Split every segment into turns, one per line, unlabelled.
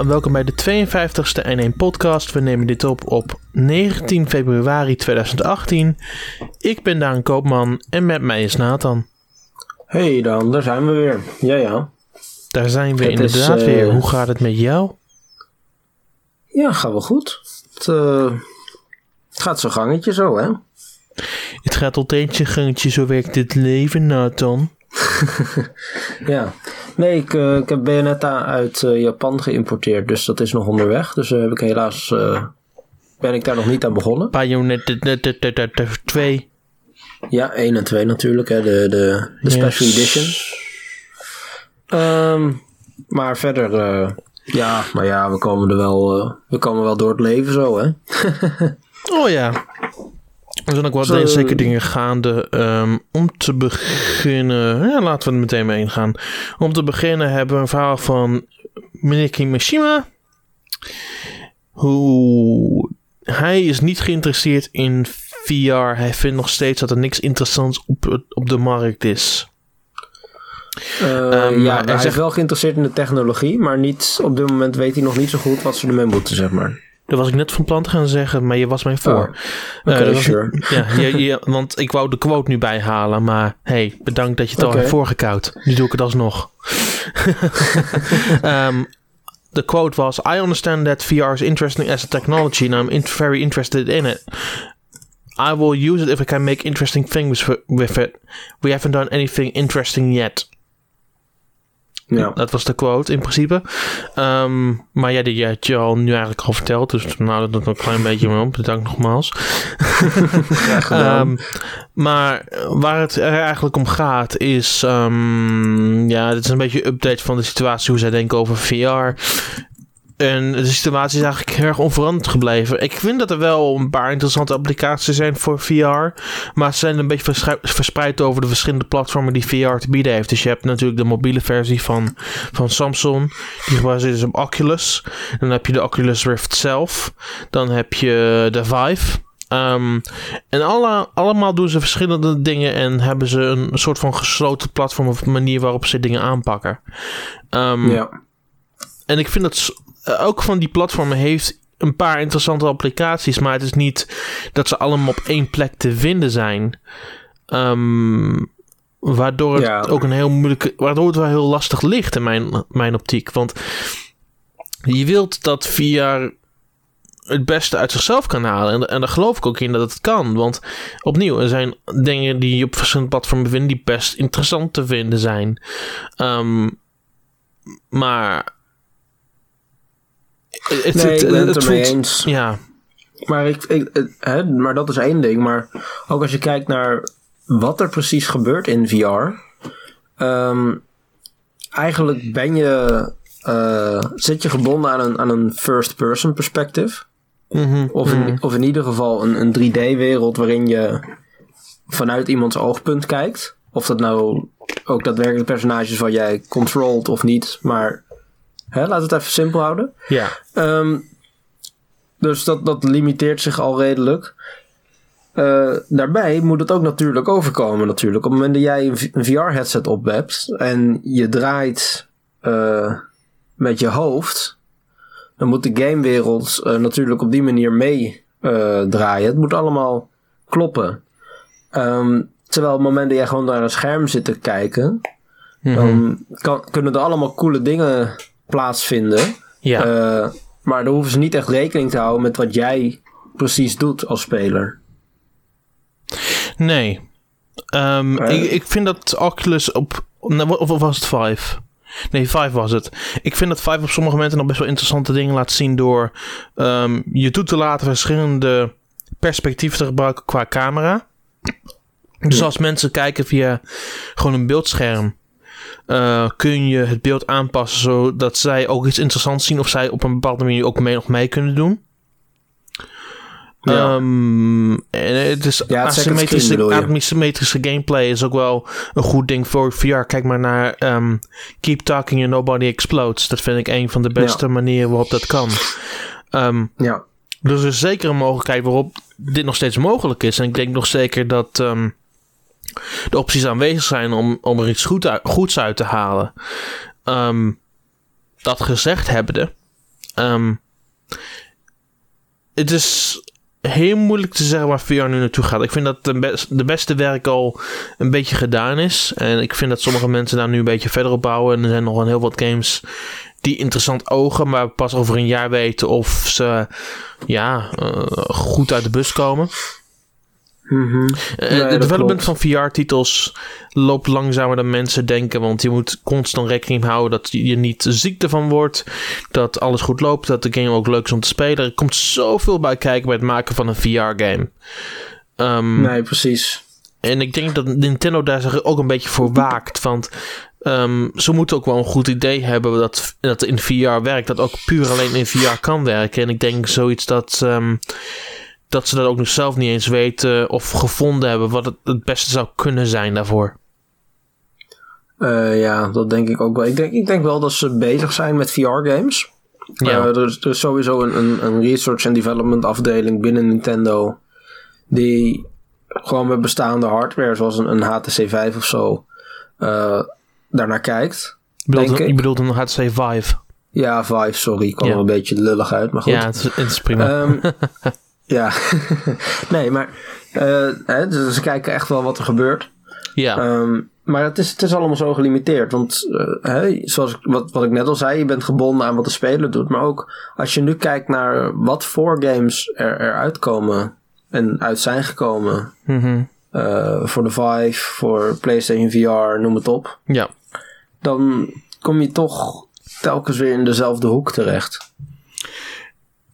en welkom bij de 52e N1 podcast. We nemen dit op op 19 februari 2018. Ik ben Daan Koopman en met mij is Nathan.
Hey Dan, daar zijn we weer. Ja, ja.
Daar zijn we
Het
inderdaad
is, eh,
weer. Hoe gaat het met jou?
Ja, gaat wel goed. Het, eh, het gaat zijn gangetje zo, hè?
Het gaat altijd je gangetje, zo werkt dit leven, Nathan.
Ja. Nee, ik, eh, ik heb Bayonetta uit eh, Japan geïmporteerd, dus dat is nog onderweg. Dus eh, heb ik helaas... ben ik daar nog niet aan begonnen.
Bayonetta 2.
Ja, 1 en 2 natuurlijk, hè. De, de, de special
Yes.
edition. Ehm, maar verder... ja, maar ja, we komen er wel, we komen wel door het leven zo, hè?
Oh ja. Er zijn ook wel
Zo-
zeker dingen gaande. Ehm, om te beginnen, ja, laten we er meteen mee ingaan. Om te beginnen hebben we een verhaal van meneer Kimishima. Hoe hij is niet geïnteresseerd in VR. Hij vindt nog steeds dat er niks interessants op, op de markt is.
Eh,
Ehm,
ja,
hij
hij is
zegt-
wel geïnteresseerd in de technologie, maar niet, op dit moment weet hij nog niet zo goed wat ze ermee moeten, zeg maar.
Dat was ik net van plan te gaan zeggen, maar je was mij voor.
Oh,
was-
sure.
Ja, want ik wou de quote nu bijhalen, maar hey, bedankt dat je het al hebt voorgekoud. Nu doe ik het alsnog. um, the quote was: I understand that VR is interesting as a technology and I'm in- very interested in it. I will use it if I can make interesting things wi- with it. We haven't done anything interesting yet.
Ja.
Dat was de quote in principe. Ehm, maar ja, die had je al nu eigenlijk al verteld. Dus nou, dat nog een klein beetje mee op. Bedankt nogmaals.
Ja.
Ehm, maar waar het er eigenlijk om gaat is... ehm, ja, dit is een beetje een update van de situatie... hoe zij denken over VR. En de situatie is eigenlijk heel erg onveranderd gebleven. Ik vind dat er wel een paar interessante applicaties zijn voor VR. Maar ze zijn een beetje verspreid over de verschillende platformen die VR te bieden heeft. Dus je hebt natuurlijk de mobiele versie van, van Samsung. Die gebaseerd is op Oculus. Dan heb je de Oculus Rift zelf. Dan heb je de Vive. Ehm, en alle, allemaal doen ze verschillende dingen en hebben ze een soort van gesloten platform of manier waarop ze dingen aanpakken. Ehm,
ja.
En ik vind dat s- eh, ook van die platformen heeft een paar interessante applicaties, maar het is niet dat ze allemaal op één plek te vinden zijn. Ehm, waardoor het
Ja.
ook een heel moeilijke, waardoor het wel heel lastig ligt in mijn, mijn optiek. Want je wilt dat VR het beste uit zichzelf kan halen. En, en daar geloof ik ook in dat het kan. Want opnieuw, er zijn dingen die je op verschillende platformen vindt die best interessant te vinden zijn. Ehm, maar. Het,
Nee,
het-
ik ben het
het
ermee
voelt-
eens.
Ja,
Maar, ik, ik, hè, maar dat is één ding. Maar ook als je kijkt naar wat er precies gebeurt in VR. ehm, eigenlijk ben je, eh, zit je gebonden aan een, aan een first-person perspective.
mhm,
Of in, of in ieder geval een, een 3D-wereld waarin je vanuit iemands oogpunt kijkt. Of dat nou ook daadwerkelijk personages van jij controlt of niet. Maar hè, laat het even simpel houden.
ja.
Ehm, dus dat, dat limiteert zich al redelijk. Eh, daarbij moet het ook natuurlijk overkomen natuurlijk. Op het moment dat jij een, VR-headset op hebt en je draait eh, met je hoofd, dan moet de gamewereld eh, natuurlijk op die manier mee draaien. Het moet allemaal kloppen. Ehm, terwijl op het moment dat jij gewoon naar een scherm zit te kijken,
mhm,
dan kan, kunnen er allemaal coole dingen plaatsvinden.
ja.
Eh, maar dan hoeven ze niet echt rekening te houden met wat jij precies doet als speler.
nee. Ehm,
Eh.
ik, ik vind dat Oculus op. nee, Of, of was het 5? Nee, 5 was het. Ik vind dat 5 op sommige momenten nog best wel interessante dingen laat zien door ehm, je toe te laten verschillende perspectieven te gebruiken qua camera. Dus als mensen kijken via gewoon een beeldscherm, eh, kun je het beeld aanpassen zodat zij ook iets interessants zien of zij op een bepaalde manier ook mee, nog mee kunnen doen.
Ja.
Ehm, en het is
Ja, het screen
asymmetrische, asymmetrische gameplay is ook wel een goed ding voor VR. Kijk maar naar ehm, Keep Talking and Nobody Explodes. Dat vind ik een van de beste manieren waarop dat kan. Ehm,
Ja,
dus er is zeker een mogelijkheid waarop dit nog steeds mogelijk is. En ik denk nog zeker dat de opties aanwezig zijn om, om er iets goed uit- goeds uit te halen. Ehm, dat gezegd hebbende, Ehm, het is heel moeilijk te zeggen waar VR nu naartoe gaat. Ik vind dat de, de beste werk al een beetje gedaan is. En ik vind dat sommige mensen daar nu een beetje verder op bouwen. En er zijn nog een heel wat games die interessant ogen, maar pas over een jaar weten of ze ja, uh, goed uit de bus komen. Uh,
Nee,
het
dat
development
klopt.
van VR-titels loopt langzamer dan mensen denken. Want je moet constant rekening houden dat je niet ziek ervan wordt. Dat alles goed loopt. Dat de game ook leuk is om te spelen. Er komt zoveel bij kijken bij het maken van een VR-game. Ehm,
Nee, precies.
En ik denk dat Nintendo daar zich ook een beetje voor waakt. Want ehm, ze moeten ook wel een goed idee hebben dat, dat in VR werkt. Dat ook puur alleen in VR kan werken. En ik denk zoiets dat, ehm, dat ze dat ook nog zelf niet eens weten of gevonden hebben wat het, het beste zou kunnen zijn daarvoor.
Eh, ja, dat denk ik ook wel. Ik denk, ik denk wel dat ze bezig zijn met VR-games.
Ja.
er, is, er is sowieso een, een, een research and development afdeling binnen Nintendo. Die gewoon met bestaande hardware, zoals een, een HTC 5 of zo, eh, daarnaar kijkt.
je, bedoelt,
denk
een-
ik.
je bedoelt een HTC Vive.
Ja, Vive, sorry. Ik kwam
Ja.
er een beetje lullig uit, maar goed.
Ja, het is, het is prima.
Ehm, ja, nee, maar eh, hè, dus ze kijken echt wel wat er gebeurt.
ja.
Ehm, maar het is, het is allemaal zo gelimiteerd. Want eh, hè, zoals ik, wat, wat ik net al zei, je bent gebonden aan wat de speler doet. Maar ook als je nu kijkt naar wat voor games er, er uitkomen en uit zijn gekomen.
Mhm.
eh, voor de Vive, voor PlayStation VR, noem het op.
ja.
Dan kom je toch telkens weer in dezelfde hoek terecht.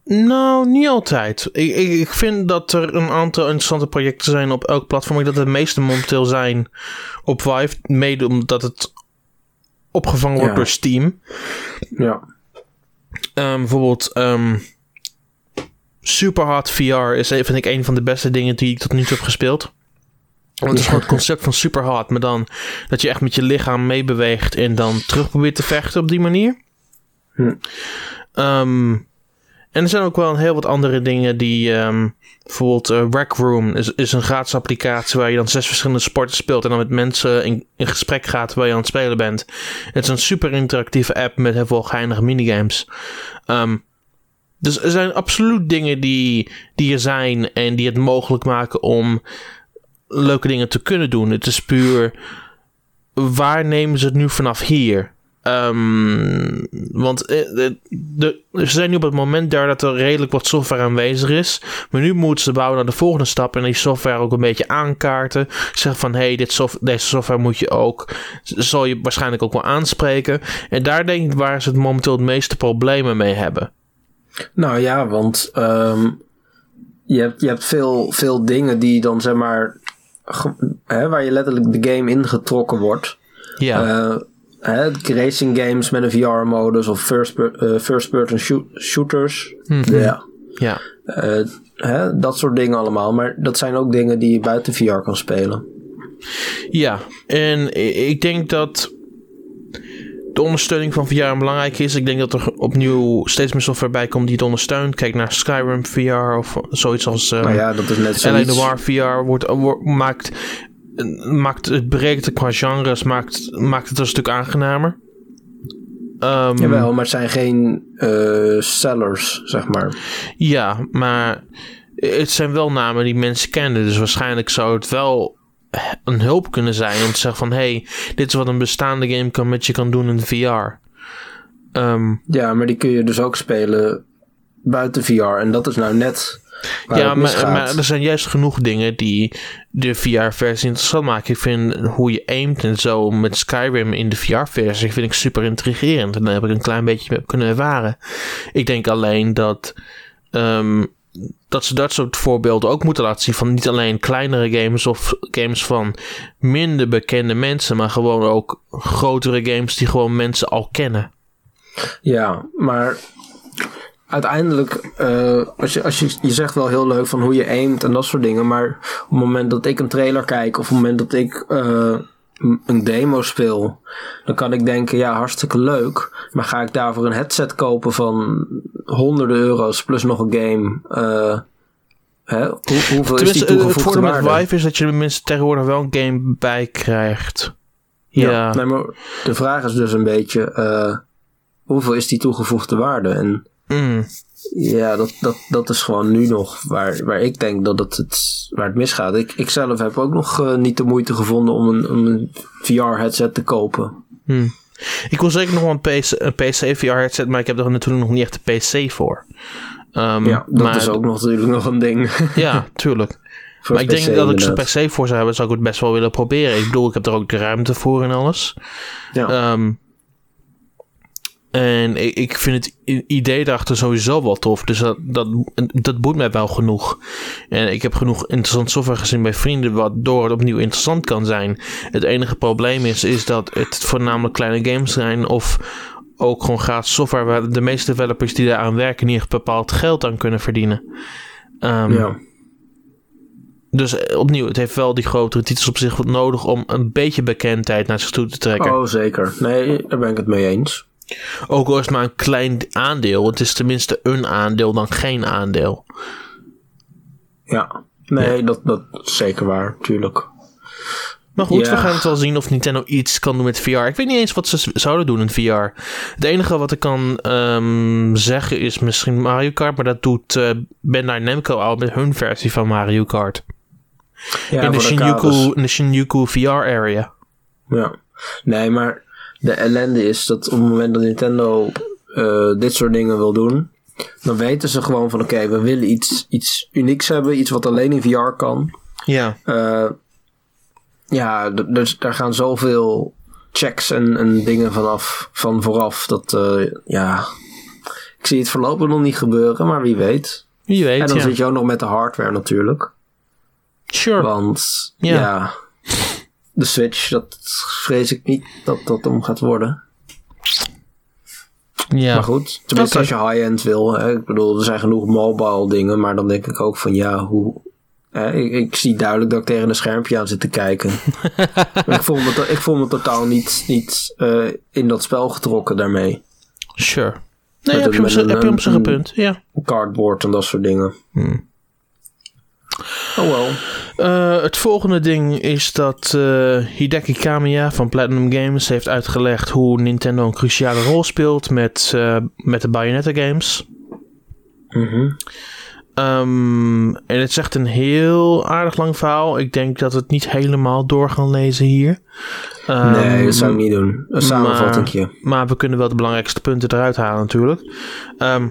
Nou, niet altijd. Ik, ik, ik vind dat er een aantal interessante projecten zijn op elk platform. Ik denk dat de meeste momenteel zijn op Vive. Mede omdat het opgevangen wordt
Ja.
door Steam.
Ja,
Ehm, bijvoorbeeld ehm Superhard VR is vind ik een van de beste dingen die ik tot nu toe heb gespeeld. Want het is gewoon het concept van Superhard. Maar dan dat je echt met je lichaam meebeweegt en dan terug probeert te vechten op die manier.
Hm.
Ehm, en er zijn ook wel heel wat andere dingen die... ehm, bijvoorbeeld eh, Rec Room is, is een gratis applicatie... waar je dan zes verschillende sporten speelt... en dan met mensen in, in gesprek gaat terwijl je aan het spelen bent. Het is een super interactieve app met heel veel geinige minigames. Ehm, dus er zijn absoluut dingen die, die er zijn... en die het mogelijk maken om leuke dingen te kunnen doen. Het is puur... waar nemen ze het nu vanaf hier? Ehm, want eh, de, de, ze zijn nu op het moment daar dat er redelijk wat software aanwezig is. Maar nu moeten ze bouwen naar de volgende stap. En die software ook een beetje aankaarten. Zeggen van hé, hey, dit soft, deze software moet je ook. Zal je waarschijnlijk ook wel aanspreken. En daar denk ik waar ze het momenteel het meeste problemen mee hebben.
Nou ja, want ehm, je hebt, je hebt veel, veel dingen die dan zeg maar. ge- Hè, waar je letterlijk de game ingetrokken wordt.
Ja,
Eh, hè, racing games met een VR-modus of first-person first person shoot- shooters.
Mhm.
Ja.
ja.
Eh, hè, dat soort dingen allemaal. Maar dat zijn ook dingen die je buiten VR kan spelen.
Ja, en ik denk dat de ondersteuning van VR belangrijk is. Ik denk dat er opnieuw steeds meer software bij komt die het ondersteunt. Kijk naar Skyrim VR of zoiets als uh,
ja, dat is net zoiets.
Noir VR. Wordt, wordt- maakt, maakt het berekenen qua genres maakt, maakt het een stuk aangenamer. Ehm,
Jawel, maar het zijn geen eh, sellers, zeg maar.
Ja, maar het zijn wel namen die mensen kennen. Dus waarschijnlijk zou het wel een hulp kunnen zijn om te zeggen van... hey, dit is wat een bestaande game kan met je kan doen in VR. Ehm,
Ja, maar die kun je dus ook spelen buiten VR. En dat is nou net
ja, maar er zijn juist genoeg dingen die de VR-versie interessant maken. Ik vind hoe je aimt en zo met Skyrim in de VR-versie vind ik super intrigerend. En daar heb ik een klein beetje mee kunnen ervaren. Ik denk alleen dat, ehm, dat ze dat soort voorbeelden ook moeten laten zien van niet alleen kleinere games of games van minder bekende mensen, maar gewoon ook grotere games die gewoon mensen al kennen.
Ja, maar uiteindelijk, eh, als je, als je, je zegt wel heel leuk van hoe je aimt en dat soort dingen, maar op het moment dat ik een trailer kijk of op het moment dat ik eh, een demo speel, dan kan ik denken, ja, hartstikke leuk, maar ga ik daarvoor een headset kopen van honderden euro's plus nog een game? eh, hè? Hoe, hoeveel is die
Tenminste, het
toegevoegde
voordeel met? Vive is dat je er minstens tegenwoordig wel een game bij krijgt. Ja,
Nee, maar de vraag is dus een beetje, hoeveel is die toegevoegde waarde? En
Mm.
Ja, dat, dat, dat is gewoon nu nog waar, waar ik denk dat het, het, waar het misgaat. Ik, ik zelf heb ook nog uh, niet de moeite gevonden om een, om een VR-headset te kopen.
Hmm. Ik wil zeker nog wel een PC, een PC VR-headset, maar ik heb er natuurlijk nog niet echt een PC voor. Um,
ja, dat
maar,
is ook nog, natuurlijk nog een ding.
ja, tuurlijk. maar ik denk dat ik zo'n PC voor zou hebben, zou ik het best wel willen proberen. Ik bedoel, ik heb er ook de ruimte voor en alles.
Ja.
Um, en ik, vind het idee daarachter sowieso wel tof. Dus dat, dat, dat boeit mij wel genoeg. En ik heb genoeg interessant software gezien bij vrienden, waardoor het opnieuw interessant kan zijn. Het enige probleem is, is dat het voornamelijk kleine games zijn of ook gewoon gratis software waar de meeste developers die daar aan werken niet echt bepaald geld aan kunnen verdienen. Um,
ja.
Dus eh, opnieuw, het heeft wel die grotere titels op zich wat nodig om een beetje bekendheid naar zich toe te trekken.
Oh, zeker. Nee, daar ben ik het mee eens.
Ook al is het maar een klein aandeel. Het is tenminste een aandeel dan geen aandeel.
Ja, nee, Dat, dat is zeker waar, tuurlijk.
Maar goed, ja. we gaan het wel zien of Nintendo iets kan doen met VR. Ik weet niet eens wat ze zouden doen in VR. Het enige wat ik kan um, zeggen is misschien Mario Kart. Maar dat doet uh, Bandai Namco al met hun versie van Mario Kart.
Ja,
in, de Shinjuku, in de Shinjuku VR area.
Ja, nee, maar de ellende is dat op het moment dat Nintendo uh, dit soort dingen wil doen, dan weten ze gewoon van oké, okay, we willen iets, iets unieks hebben, iets wat alleen in VR kan.
Ja.
Uh, ja, dus daar gaan zoveel checks en, en dingen vanaf, van vooraf. Dat uh, ja, ik zie het voorlopig nog niet gebeuren, maar wie weet.
Wie weet.
En dan
ja.
zit je ook nog met de hardware natuurlijk.
Sure.
Want
Ja.
ja, de Switch, dat vrees ik niet dat dat om gaat worden.
Ja.
Maar goed, tenminste als je high-end wil. Hè, ik bedoel, er zijn genoeg mobile dingen, maar dan denk ik ook van ja, hoe... Hè, ik, ik zie duidelijk dat ik tegen een schermpje aan zit te kijken. ik, voel me, ik voel me totaal niet, niet eh, in dat spel getrokken daarmee.
Sure. Nee,
Met
heb je,
een-
op zich-
met
heb je
een-
op een
een-
punt. Ja.
Cardboard en dat soort dingen.
Hmm.
Oh wel.
Eh, het volgende ding is dat eh, Hideki Kamiya van Platinum Games heeft uitgelegd hoe Nintendo een cruciale rol speelt met, eh, met de Bayonetta games.
Mhm.
Ehm, en het is echt een heel aardig lang verhaal. Ik denk dat we het niet helemaal door gaan lezen hier. Ehm,
nee, dat zou ik niet doen. Een samenvattingje.
Maar we kunnen wel de belangrijkste punten eruit halen natuurlijk. Ehm,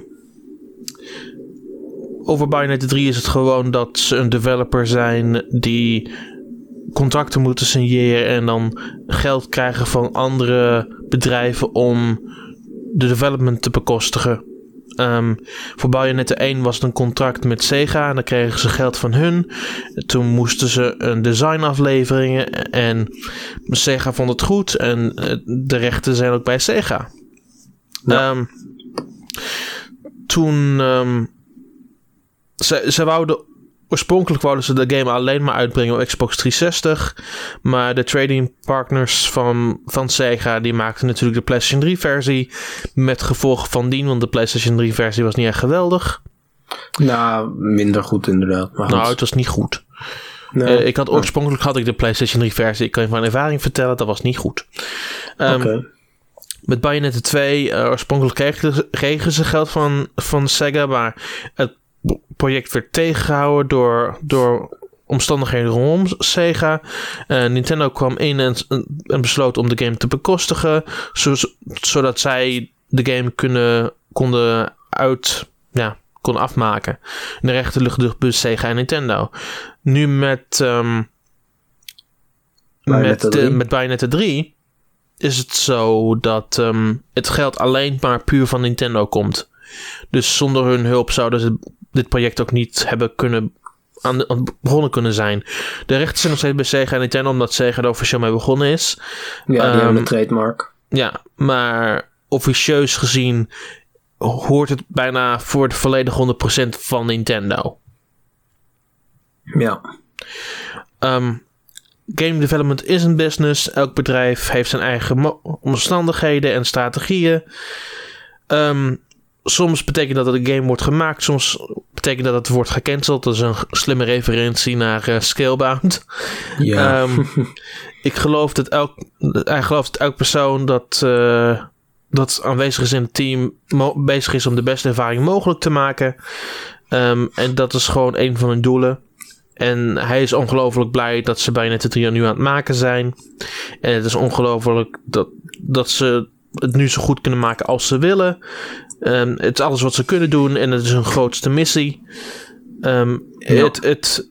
over Bayonetta 3 is het gewoon dat ze een developer zijn die contracten moeten signeren en dan geld krijgen van andere bedrijven om de development te bekostigen. Ehm, voor Bayonetta 1 was het een contract met Sega en dan kregen ze geld van hun. Toen moesten ze een design afleveringen en Sega vond het goed en eh, de rechten zijn ook bij Sega.
Ja.
Ehm, toen ehm, ze, ze wouden oorspronkelijk wouden ze de game alleen maar uitbrengen op Xbox 360, maar de trading partners van, van Sega die maakten natuurlijk de PlayStation 3 versie met gevolgen van dien, want de PlayStation 3 versie was niet echt geweldig.
Nou, minder goed inderdaad. Maar.
Nou, het was niet goed.
Nee.
Eh, ik had oorspronkelijk had ik de PlayStation 3 versie. Ik kan je van ervaring vertellen, dat was niet goed. Ehm,
Oké.
Met Bayonetta 2, eh, oorspronkelijk kregen, ze- kregen ze geld van, van Sega, maar het project werd tegengehouden door, door omstandigheden rondom Sega. Eh, Nintendo kwam in en, en besloot om de game te bekostigen, zo, zodat zij de game kunnen, konden uit, ja, konden afmaken. De dus bij Sega en Nintendo. Nu met,
Bayonetta
met, de,
3.
met Bayonetta 3 is het zo dat ehm, het geld alleen maar puur van Nintendo komt. Dus zonder hun hulp zouden ze dit project ook niet hebben kunnen aan de, aan- begonnen kunnen zijn. De rechten zijn nog steeds bij Sega en Nintendo, omdat Sega er officieel mee begonnen is.
Ja, die
ehm,
hebben een trademark.
Ja, maar officieus gezien hoort het bijna voor de volledige 100% van Nintendo.
Ja.
Ehm, game development is een business. Elk bedrijf heeft zijn eigen omstandigheden en strategieën. Ehm, soms betekent dat dat een game wordt gemaakt. Soms betekent dat het wordt gecanceld. Dat is een slimme referentie naar eh, Scalebound.
Ja.
Ehm, ik geloof dat elk, hij gelooft dat elk persoon dat, eh, dat aanwezig is in het team bezig is om de beste ervaring mogelijk te maken. Ehm, en dat is gewoon een van hun doelen. En hij is ongelooflijk blij dat ze bij Net 3 nu aan het maken zijn. En het is ongelooflijk dat, dat ze het nu zo goed kunnen maken als ze willen. Um, het is alles wat ze kunnen doen en het is hun grootste missie. Um, het, het,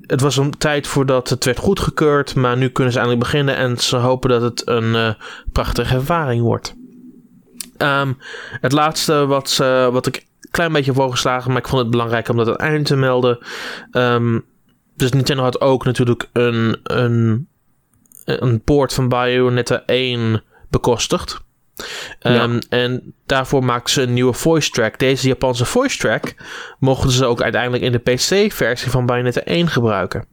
het was een tijd voordat het werd goedgekeurd, maar nu kunnen ze eindelijk beginnen en ze hopen dat het een uh, prachtige ervaring wordt. Um, het laatste wat, uh, wat ik een klein beetje heb voorgeslagen, maar ik vond het belangrijk om dat aan het eind te melden. Dus Nintendo had ook natuurlijk een, een, een poort van Bayonetta 1 bekostigd. Um, ja. En daarvoor maakten ze een nieuwe voice track. Deze Japanse voice track mochten ze ook uiteindelijk in de PC-versie van Bayonetta 1 gebruiken.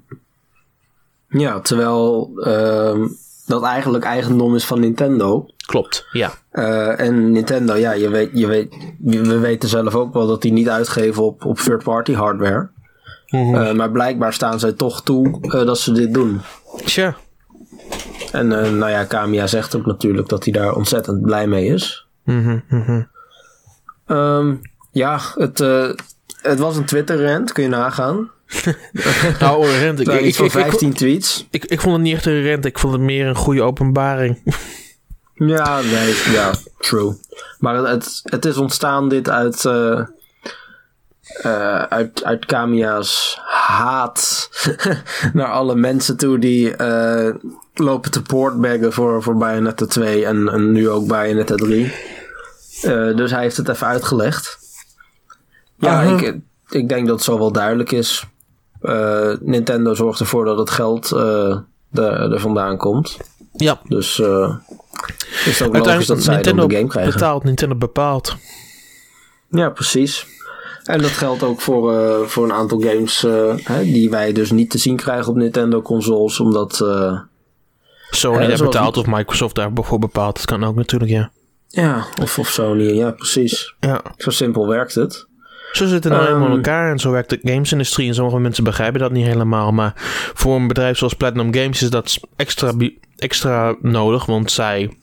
Ja, terwijl uh, dat eigenlijk eigendom is van Nintendo.
Klopt, ja.
Uh, en Nintendo, ja, je weet, je weet, we weten zelf ook wel dat die niet uitgeven op, op third-party hardware. Mm -hmm. uh, maar blijkbaar staan zij toch toe uh, dat ze dit doen.
Tja.
En uh, nou ja, Kamiya zegt ook natuurlijk dat hij daar ontzettend blij mee is.
Mm -hmm.
um, ja, het, uh, het was een Twitter-rant, kun je nagaan.
nou, een rent. Ik,
ik,
ik,
van 15 tweets.
Ik, ik, vond het niet echt een rent, ik vond het meer een goede openbaring.
ja, nee, ja, true. Maar het, het is ontstaan dit uit, uh, uh, uit, uit Kamiya's haat naar alle mensen toe die uh, lopen te poortbaggen voor, voor Bayonetta 2 en, en nu ook Bayonetta 3. Uh, dus hij heeft het even uitgelegd. Ja, -huh. ik, ik denk dat het zo wel duidelijk is. Nintendo zorgt ervoor dat het geld er, vandaan komt.
Ja.
Dus is het ook logisch dat zij
Nintendo
de game krijgen.
betaalt, Nintendo bepaalt.
Ja, precies. En dat geldt ook voor, uh, voor een aantal games hè, die wij dus niet te zien krijgen op Nintendo consoles, omdat... Uh,
Sony daar betaalt of Microsoft daarvoor bepaalt. Dat kan ook natuurlijk, ja.
Ja, of, of Sony, ja precies.
Ja.
Zo simpel werkt het.
Zo zitten nou helemaal in elkaar en zo werkt de gamesindustrie. En sommige mensen begrijpen dat niet helemaal. Maar voor een bedrijf zoals Platinum Games is dat extra, extra nodig. Want zij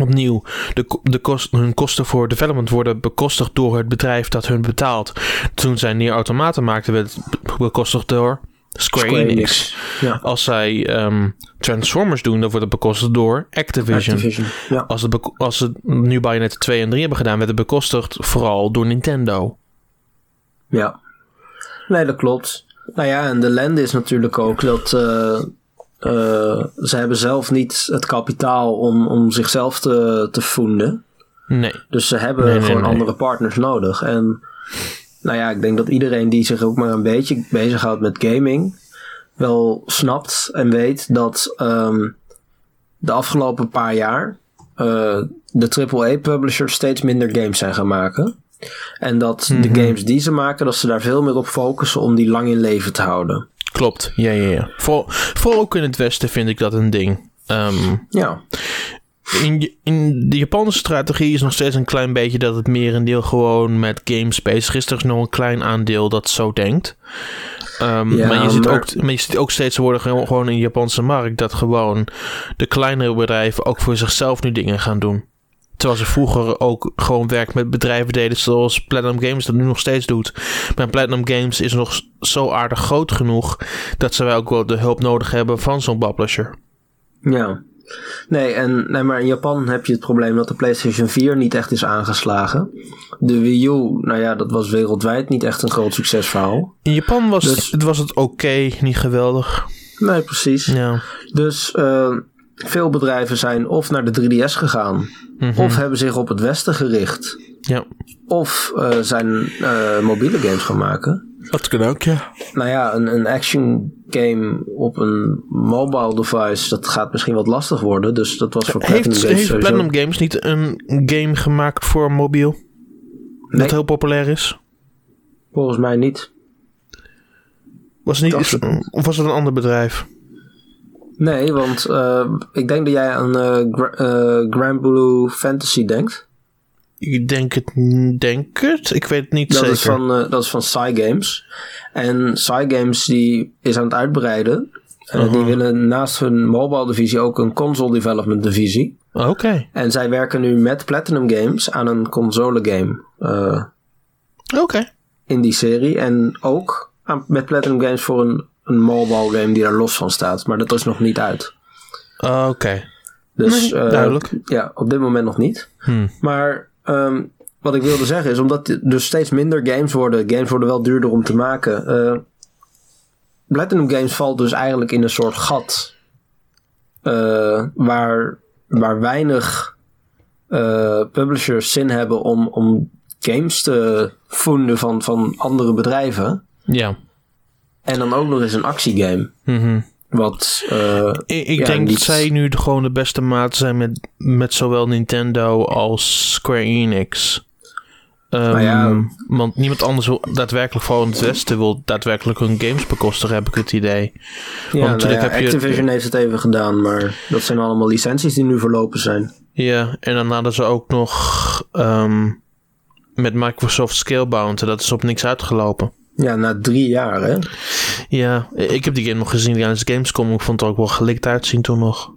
opnieuw, de, de kost, hun kosten voor development worden bekostigd door het bedrijf dat hun betaalt. Toen zij Nier Automaten maakten, werd het bekostigd door Square,
Square
Enix.
Ja.
Als zij um, Transformers doen, dan wordt het bekostigd door Activision.
Activision, ja.
Als, het als ze nu Bayonetta 2 en 3 hebben gedaan, werd het bekostigd vooral door Nintendo.
Ja, nee, dat klopt. Nou ja, en de lende is natuurlijk ook dat uh, uh, ze hebben zelf niet het kapitaal om, om zichzelf te, te voeden.
Nee.
Dus ze hebben
Nee, nee,
gewoon
nee.
andere partners nodig. En nou ja, ik denk dat iedereen die zich ook maar een beetje bezighoudt met gaming, wel snapt en weet dat um, de afgelopen paar jaar uh, de AAA-publishers steeds minder games zijn gaan maken. En dat
Mhm.
de games die ze maken, dat ze daar veel meer op focussen om die lang in leven te houden.
Klopt, ja, ja, ja. Voor, vooral ook in het Westen vind ik dat een ding. Ehm,
Ja,
in, in de Japanse strategie is nog steeds een klein beetje dat het merendeel gewoon met games bezig is. Is nog een klein aandeel dat zo denkt. Ehm,
Ja,
maar, je ziet
maar-
ook, maar je ziet ook steeds worden gewoon in de Japanse markt dat gewoon de kleinere bedrijven ook voor zichzelf nu dingen gaan doen. Terwijl ze vroeger ook gewoon werk met bedrijven deden zoals Platinum Games dat nu nog steeds doet. Maar Platinum Games is nog zo aardig groot genoeg dat ze wel ook wel de hulp nodig hebben van zo'n publisher.
ja. Nee, en, nee, maar in Japan heb je het probleem dat de PlayStation 4 niet echt is aangeslagen. De Wii U, nou ja, dat was wereldwijd niet echt een groot succesverhaal.
In Japan was,
Dus-
het, was het oké, niet geweldig.
Nee, precies.
Ja.
Dus uh, veel bedrijven zijn of naar de 3DS gegaan,
Mhm.
of hebben zich op het Westen gericht,
ja.
of uh, zijn uh, mobiele games gaan maken.
Dat kan ook, ja.
Nou ja, een, een action game op een mobile device, dat gaat misschien wat lastig worden. Dus dat was voor Platinum
Heeft,
Games
heeft
sowieso-
Platinum Games niet een game gemaakt voor mobiel?
Nee.
Dat heel populair is?
Volgens mij niet.
Was het niet, of was het een ander bedrijf?
Nee, want uh, ik denk dat jij aan uh, Gra uh, Grand Blue Fantasy denkt.
Ik denk het, denk het. Ik weet het niet
Dat
zeker.
is van, dat is van Cygames. En Cygames die is aan het uitbreiden. Uh,
Uh-huh.
Die willen naast hun mobile divisie ook een console development divisie.
Oké.
En zij werken nu met Platinum Games aan een console game eh,
Oké.
in die serie. En ook aan, met Platinum Games voor een, een mobile game die daar los van staat. Maar dat is nog niet uit.
Oké.
Dus
Nee,
eh,
duidelijk.
ja, op dit moment nog niet.
Hmm.
Maar ehm, wat ik wilde zeggen is, omdat er dus steeds minder games worden, games worden wel duurder om te maken. eh Platinum Games valt dus eigenlijk in een soort gat. eh, waar, waar weinig eh, publishers zin hebben om, om games te voeden van, van andere bedrijven.
Ja.
En dan ook nog eens een actiegame.
Mhm.
Wat, eh,
Ik, ik
Ja,
denk dat zij nu gewoon de beste maat zijn met, met zowel Nintendo als Square Enix.
Maar ja-
Want niemand anders wil daadwerkelijk, vooral in het Westen, wil daadwerkelijk hun games bekostigen, heb ik het idee.
ja,
Want
nou ja,
je-
Activision heeft het even gedaan, maar dat zijn allemaal licenties die nu verlopen zijn.
Ja, en dan hadden ze ook nog ehm, met Microsoft Scalebound. en Dat is op niks uitgelopen.
Ja, na drie jaar, hè?
Ja, ik heb die game nog gezien tijdens Gamescom. Ik vond het ook wel gelikt uitzien toen nog.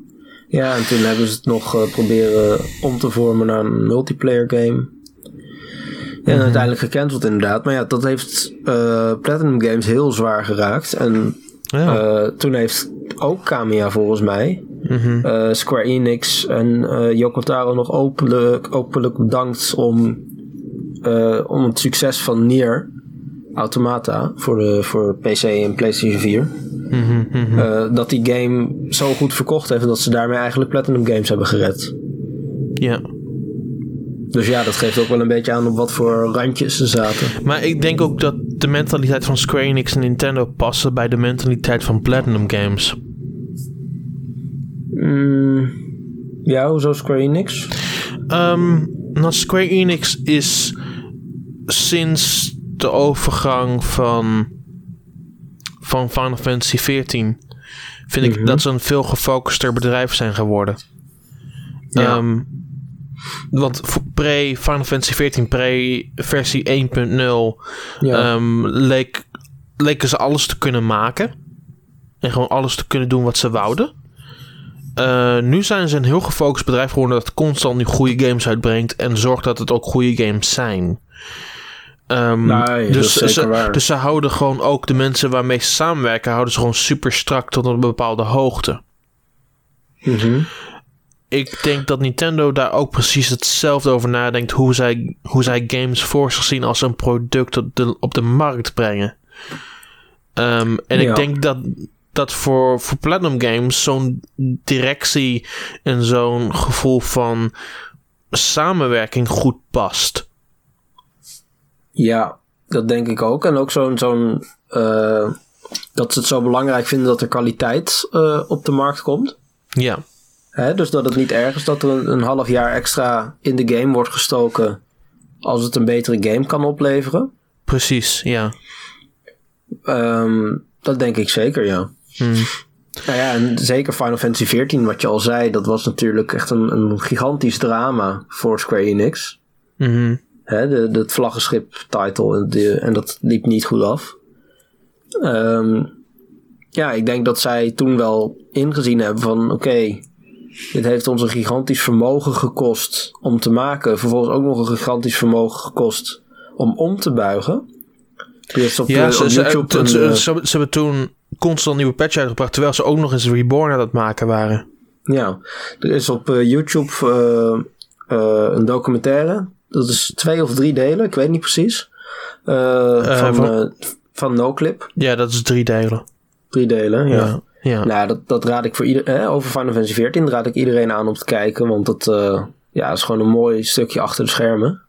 Ja, en toen hebben ze het nog eh, proberen om te vormen naar een multiplayer game. Ja, en uiteindelijk gecanceld inderdaad. Maar ja, dat heeft eh, Platinum Games heel zwaar geraakt. En
Ja.
eh, toen heeft ook Kamiya volgens mij
Mhm.
Square Enix en Yoko Taro nog openlijk, openlijk bedankt om, om het succes van Nier Automata voor, de, voor PC en PlayStation 4.
Mhm, mhm.
eh, dat die game zo goed verkocht heeft dat ze daarmee eigenlijk Platinum Games hebben gered.
Ja.
Dus ja, dat geeft ook wel een beetje aan op wat voor randjes ze zaten.
Maar ik denk ook dat de mentaliteit van Square Enix en Nintendo passen bij de mentaliteit van Platinum Games.
Mm, ja, hoezo Square Enix?
Ehm nou, Square Enix is sinds de overgang van, van Final Fantasy XIV... vind ik
Mhm.
dat ze een veel gefocuster bedrijf zijn geworden.
Ja.
Ehm, want voor pre-Final Fantasy XIV, pre-versie 1.0...
Ja.
Ehm, leek, leken ze alles te kunnen maken. En gewoon alles te kunnen doen wat ze wouden. Eh, nu zijn ze een heel gefocust bedrijf geworden dat constant nu goede games uitbrengt. En zorgt dat het ook goede games zijn. Ehm,
Nee,
dus, ze, dus ze houden gewoon ook de mensen waarmee ze samenwerken, houden ze gewoon super strak tot een bepaalde hoogte.
Mhm.
Ik denk dat Nintendo daar ook precies hetzelfde over nadenkt. Hoe zij, hoe zij games voor zich zien als een product op de, op de markt brengen. Ehm, en
Ja.
ik denk dat, dat voor, voor Platinum Games zo'n directie en zo'n gevoel van samenwerking goed past.
Ja, dat denk ik ook. En ook zo'n. zo'n eh, dat ze het zo belangrijk vinden dat er kwaliteit eh, op de markt komt.
Ja,
Hè? Dus dat het niet erg is dat er een, een half jaar extra in de game wordt gestoken. als het een betere game kan opleveren.
precies. Ja.
Ehm, dat denk ik zeker, ja.
Hmm.
Nou ja, en zeker Final Fantasy XIV, wat je al zei, dat was natuurlijk echt een, een gigantisch drama voor Square Enix.
Mhm.
Hè, de, het vlaggenschip title en, de, en dat liep niet goed af. Ehm, ja, ik denk dat zij toen wel ingezien hebben van oké, dit heeft ons een gigantisch vermogen gekost om te maken. Vervolgens ook nog een gigantisch vermogen gekost om om te buigen. Dus op,
Ja, ze,
op
ze,
YouTube
ze,
een,
ze, ze- ze hebben toen constant nieuwe patch uitgebracht, terwijl ze ook nog eens Reborn aan het maken waren.
Ja, er is op eh, YouTube eh, eh, een documentaire. Dat is twee of drie delen, ik weet niet precies. Eh, van,
van-
eh, van NoClip.
Ja, dat is drie delen.
Drie delen, ja.
Ja. ja.
Nou, dat, dat raad ik voor iedereen. Over Final Fantasy 14 raad ik iedereen aan om te kijken. Want dat eh, ja, is gewoon een mooi stukje achter de schermen.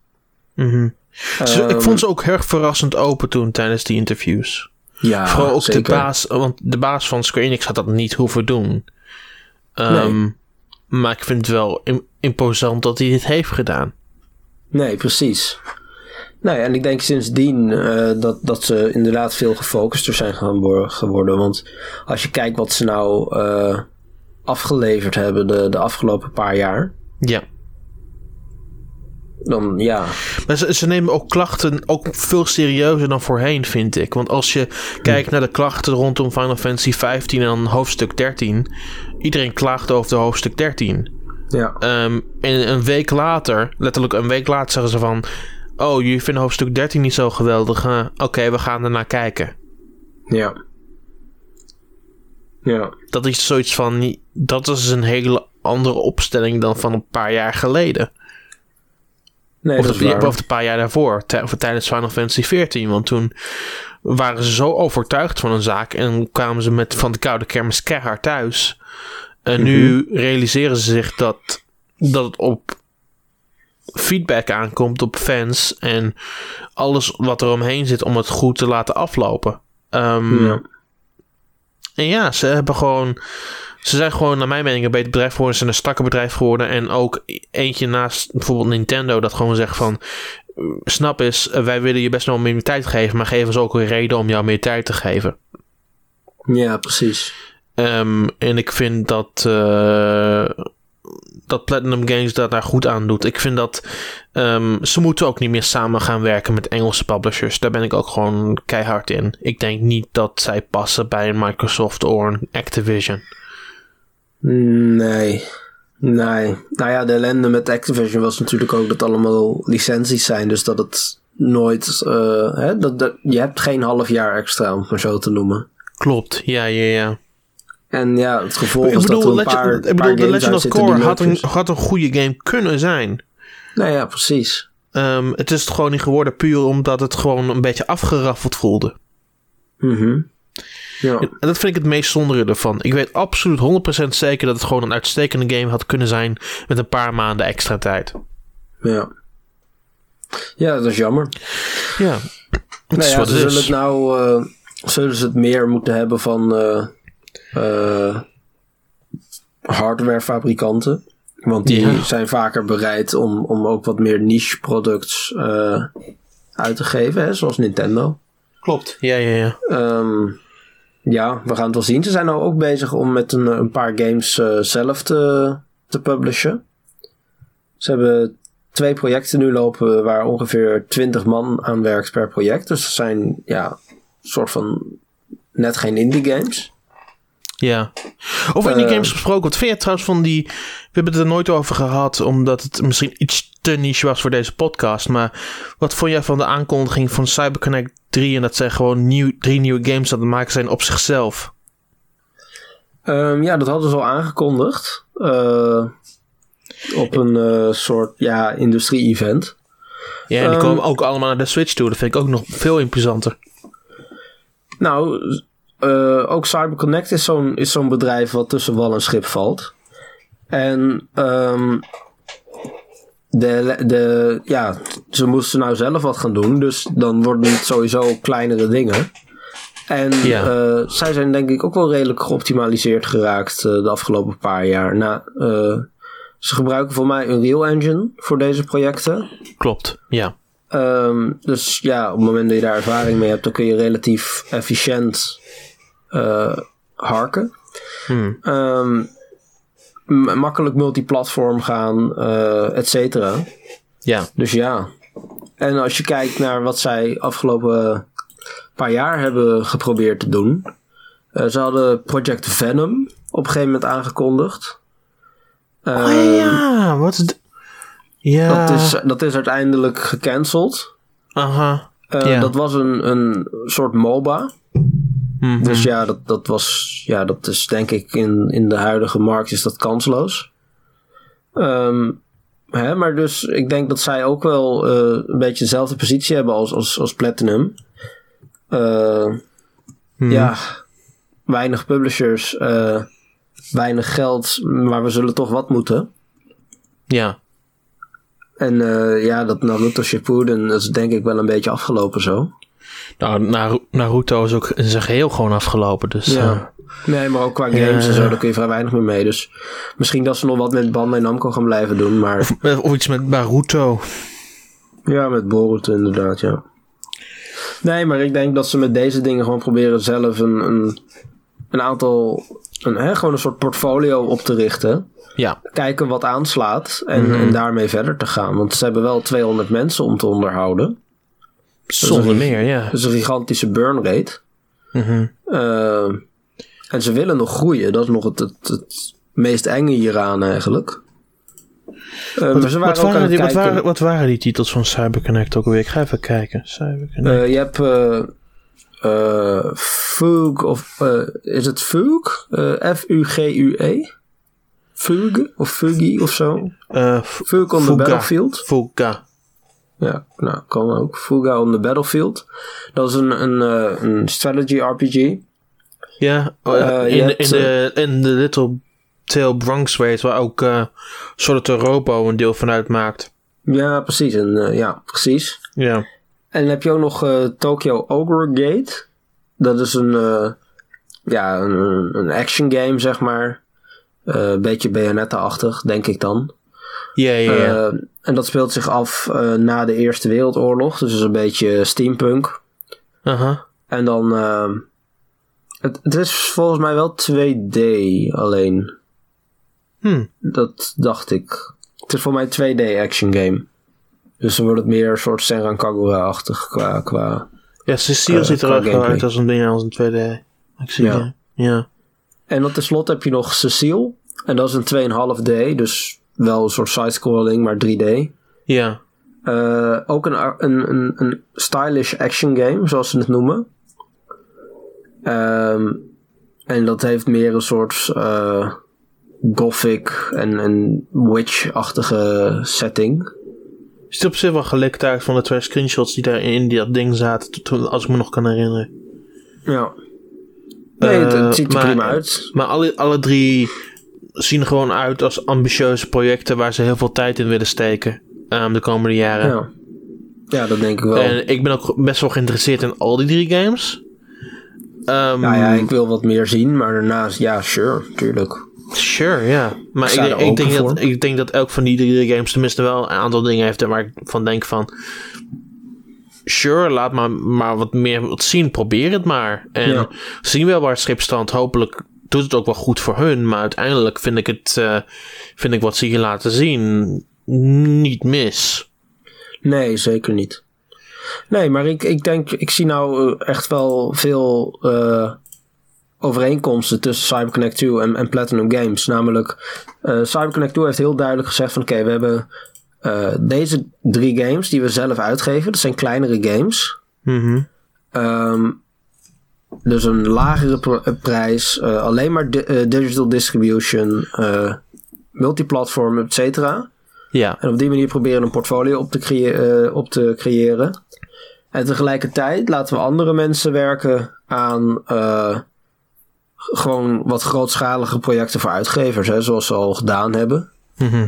Mhm. Ze- ik
Ehm,
vond ze ook heel erg verrassend open toen tijdens die interviews.
ja,
Vooral ook
zeker.
de baas, want de baas van Square Enix had dat niet hoeven doen. Ehm, Maar ik vind het wel im- imposant dat hij dit heeft gedaan.
Nee, precies. Nee, en ik denk sindsdien eh, dat, dat ze inderdaad veel gefocuster zijn gaan geworden. Want als je kijkt wat ze nou eh, afgeleverd hebben de, de afgelopen paar jaar.
Ja.
Dan ja,
Maar ze, ze nemen ook klachten ook veel serieuzer dan voorheen, vind ik. Want als je kijkt naar de klachten rondom Final Fantasy 15 en dan hoofdstuk 13. Iedereen klaagt over de hoofdstuk 13.
Ja.
Ehm, en een week later, letterlijk een week later, zeggen ze van... Oh, jullie vinden hoofdstuk 13 niet zo geweldig. hè? Oké, we gaan ernaar kijken.
Ja. Ja.
Dat is zoiets van... Dat is een hele andere opstelling dan van een paar jaar geleden.
Nee,
of,
dat
de, of een paar jaar daarvoor. Of tijdens Final Fantasy 14. Want toen waren ze zo overtuigd van een zaak. En kwamen ze met van de koude kermis keihard thuis. En nu realiseren ze zich dat, dat het op feedback aankomt op fans. En alles wat er omheen zit om het goed te laten aflopen. Ehm,
Ja.
En ja, ze hebben gewoon. Ze zijn gewoon, naar mijn mening, een beter bedrijf geworden. Ze zijn een strakker bedrijf geworden. En ook eentje naast bijvoorbeeld Nintendo, dat gewoon zegt van. Snap eh, wij willen je best wel meer tijd geven. Maar geef ons ook een reden om jou meer tijd te geven.
ja, precies.
Ehm, en ik vind dat. eh, dat Platinum Games dat daar goed aan doet. Ik vind dat. ehm, ze moeten ook niet meer samen gaan werken met Engelse publishers. Daar ben ik ook gewoon keihard in. Ik denk niet dat zij passen bij een Microsoft of een Activision.
Nee. Nee. Nou ja, de ellende met Activision was natuurlijk ook dat allemaal licenties zijn. Dus dat het nooit... eh, hè, dat, dat, je hebt geen half jaar extra, om het maar zo te noemen.
Klopt, ja, ja, ja.
En ja, het gevolg
Ik
is dat er een paar,
ik bedoel The
games
Legend of Core had een, had een goede game kunnen zijn.
Nou ja, precies.
Ehm, het is het gewoon niet geworden puur omdat het gewoon een beetje afgeraffeld voelde.
Mhm. Ja.
En dat vind ik het meest zondere ervan. Ik weet absoluut 100% zeker dat het gewoon een uitstekende game had kunnen zijn met een paar maanden extra tijd.
ja. Ja, dat is jammer.
Ja, het
Nou
is
ja,
wat
ze
het
zullen het nou... eh, zullen ze het meer moeten hebben van... eh, eh, hardwarefabrikanten. Want die
Ja.
zijn vaker bereid om, om ook wat meer niche products eh, uit te geven. Hè, zoals Nintendo.
Klopt. Ja, ja, ja.
Ehm, ja, we gaan het wel zien. Ze zijn nou ook bezig om met een, een paar games eh, zelf te, te publishen. Ze hebben twee projecten nu lopen waar ongeveer 20 man aan werkt per project. Dus dat zijn ja, een soort van net geen indie games.
Ja. Over indie
Eh,
games gesproken, wat vind je trouwens van die... We hebben het er nooit over gehad, omdat het misschien iets te niche was voor deze podcast. Maar wat vond jij van de aankondiging van CyberConnect 3... en dat zij gewoon nieuw, drie nieuwe games aan het maken zijn op zichzelf?
Ehm, ja, dat hadden ze al aangekondigd. eh, op een eh, soort ja, industrie-event.
Ja, en die
Ehm,
komen ook allemaal naar de Switch toe. Dat vind ik ook nog veel imposanter.
Nou, eh, ook CyberConnect is zo'n, is zo'n bedrijf wat tussen wal en schip valt. En ehm, de, de, ja, ze moesten nou zelf wat gaan doen. Dus dan worden het sowieso kleinere dingen. En
Ja.
eh, zij zijn denk ik ook wel redelijk geoptimaliseerd geraakt eh, de afgelopen paar jaar. Nou, eh, ze gebruiken voor mij Unreal Engine voor deze projecten.
Klopt, ja.
Ehm, dus ja, op het moment dat je daar ervaring mee hebt, dan kun je relatief efficiënt eh, harken.
Hmm.
Ehm, makkelijk multiplatform gaan, eh et cetera.
Ja,
Dus ja. En als je kijkt naar wat zij afgelopen paar jaar hebben geprobeerd te doen. eh, ze hadden Project Venom op een gegeven moment aangekondigd.
oh
Ehm,
ja, wat is... Ja,
dat, is, dat is uiteindelijk gecanceld.
aha.
Dat was een, een soort MOBA.
Mhm.
Dus ja, dat, dat was. Ja, dat is denk ik in, in de huidige markt is dat kansloos. Ehm, hè, maar dus ik denk dat zij ook wel eh, een beetje dezelfde positie hebben als, als, als Platinum. Eh,
Mhm.
Ja, weinig publishers, eh, weinig geld, maar we zullen toch wat moeten.
Ja,
En ja, dat Naruto Shippuden, dat is denk ik wel een beetje afgelopen zo.
Nou, Naru- Naruto is ook in zijn geheel gewoon afgelopen. Dus eh,
Ja. Nee, maar ook qua games en zo, daar kun je vrij weinig meer mee. Dus misschien dat ze nog wat met Bandai Namco gaan blijven doen. Maar
eh, of iets met Naruto.
ja, met Boruto inderdaad, ja. Nee, maar ik denk dat ze met deze dingen gewoon proberen zelf een, een, een aantal... Een, hè, gewoon een soort portfolio op te richten.
Ja,
Kijken wat aanslaat en,
Mhm.
en daarmee verder te gaan. Want ze hebben wel 200 mensen om te onderhouden.
Zonder meer, ja.
Dat is een gigantische burn rate.
Mhm.
Eh, en ze willen nog groeien. Dat is nog het, het, het meest enge hieraan eigenlijk.
Wat,
ze waren
wat, die, wat,
kijken.
waren, wat waren die titels van CyberConnect ook alweer? Ik ga even kijken. CyberConnect.
Eh, je hebt eh, Fugue of is het Fugue? Eh, F-U-G-U-E? Fugue of Fugi of zo?
F-
Fugue on the. Battlefield.
Fuga.
Ja, nou, kan ook. Fuga on the Battlefield. Dat is een, een, eh, een strategy RPG.
Ja, oh,
Eh, je
in, de,
hebt,
in, de, in de Little Tail Bronx Raid, waar ook eh Solitaire Robo een deel van uitmaakt.
Ja, precies. En, eh, ja, precies.
Ja.
En dan heb je ook nog eh, Tokyo Ogre Gate. Dat is een, eh, ja, een, een action game, zeg maar. Eh, Een beetje Bayonetta-achtig, denk ik dan.
Ja, ja, ja.
Eh, en dat speelt zich af eh, na de Eerste Wereldoorlog. Dus het is een beetje steampunk.
Aha.
En dan... eh, het, het is volgens mij wel 2D alleen.
Hm.
Dat dacht ik. Het is voor mij 2D action game. Dus dan wordt het meer een soort Senran Kagura-achtig qua, qua...
Ja, Cecile ziet er ook uit als een ding als een 2D. Ik zie
Ja.
ja. Ja.
En dan tenslotte heb je nog Cecile. En dat is een 2,5D. Dus wel een soort sidescrolling, maar 3D.
Ja.
Eh, ook een, een, een, een stylish action game, zoals ze het noemen. Ehm, en dat heeft meer een soort eh, gothic en, en witch-achtige setting.
Ziet er op zich wel gelikt uit van de twee screenshots die daar in dat ding zaten, als ik me nog kan herinneren.
Ja. Nee, het, het
Eh,
ziet er
maar-
prima uit.
Maar alle, alle drie zien er gewoon uit als ambitieuze projecten waar ze heel veel tijd in willen steken ehm, de komende jaren.
Ja. ja, dat denk ik wel.
En ik ben ook best wel geïnteresseerd in al die drie games.
Nou ja, ik wil wat meer zien, maar daarnaast, ja, sure, tuurlijk.
Sure, ja. Maar
Ik
denk- ik, denk
open
dat, ik denk dat elk van die drie games tenminste wel een aantal dingen heeft waar ik van denk van... Sure, laat maar, maar wat meer wat zien. Probeer het maar. En
Ja.
zien wel waar het schip. Hopelijk doet het ook wel goed voor hun. Maar uiteindelijk vind ik het... eh, vind ik wat ze hier laten zien niet mis.
Nee, zeker niet. Nee, maar ik, ik denk, ik zie nou eh, echt wel veel eh, overeenkomsten tussen CyberConnect 2 en, en Platinum Games. Namelijk, eh CyberConnect 2 heeft heel duidelijk gezegd van oké, we hebben deze drie games die we zelf uitgeven. Dat zijn kleinere games. Ehm, dus een lagere pr- eh, prijs, eh, alleen maar di- eh, digital distribution, multiplatform, et cetera.
Ja.
En op die manier proberen een portfolio op te, creë- op te creëren. En tegelijkertijd laten we andere mensen werken aan gewoon wat grootschalige projecten voor uitgevers, hè, zoals ze al gedaan hebben.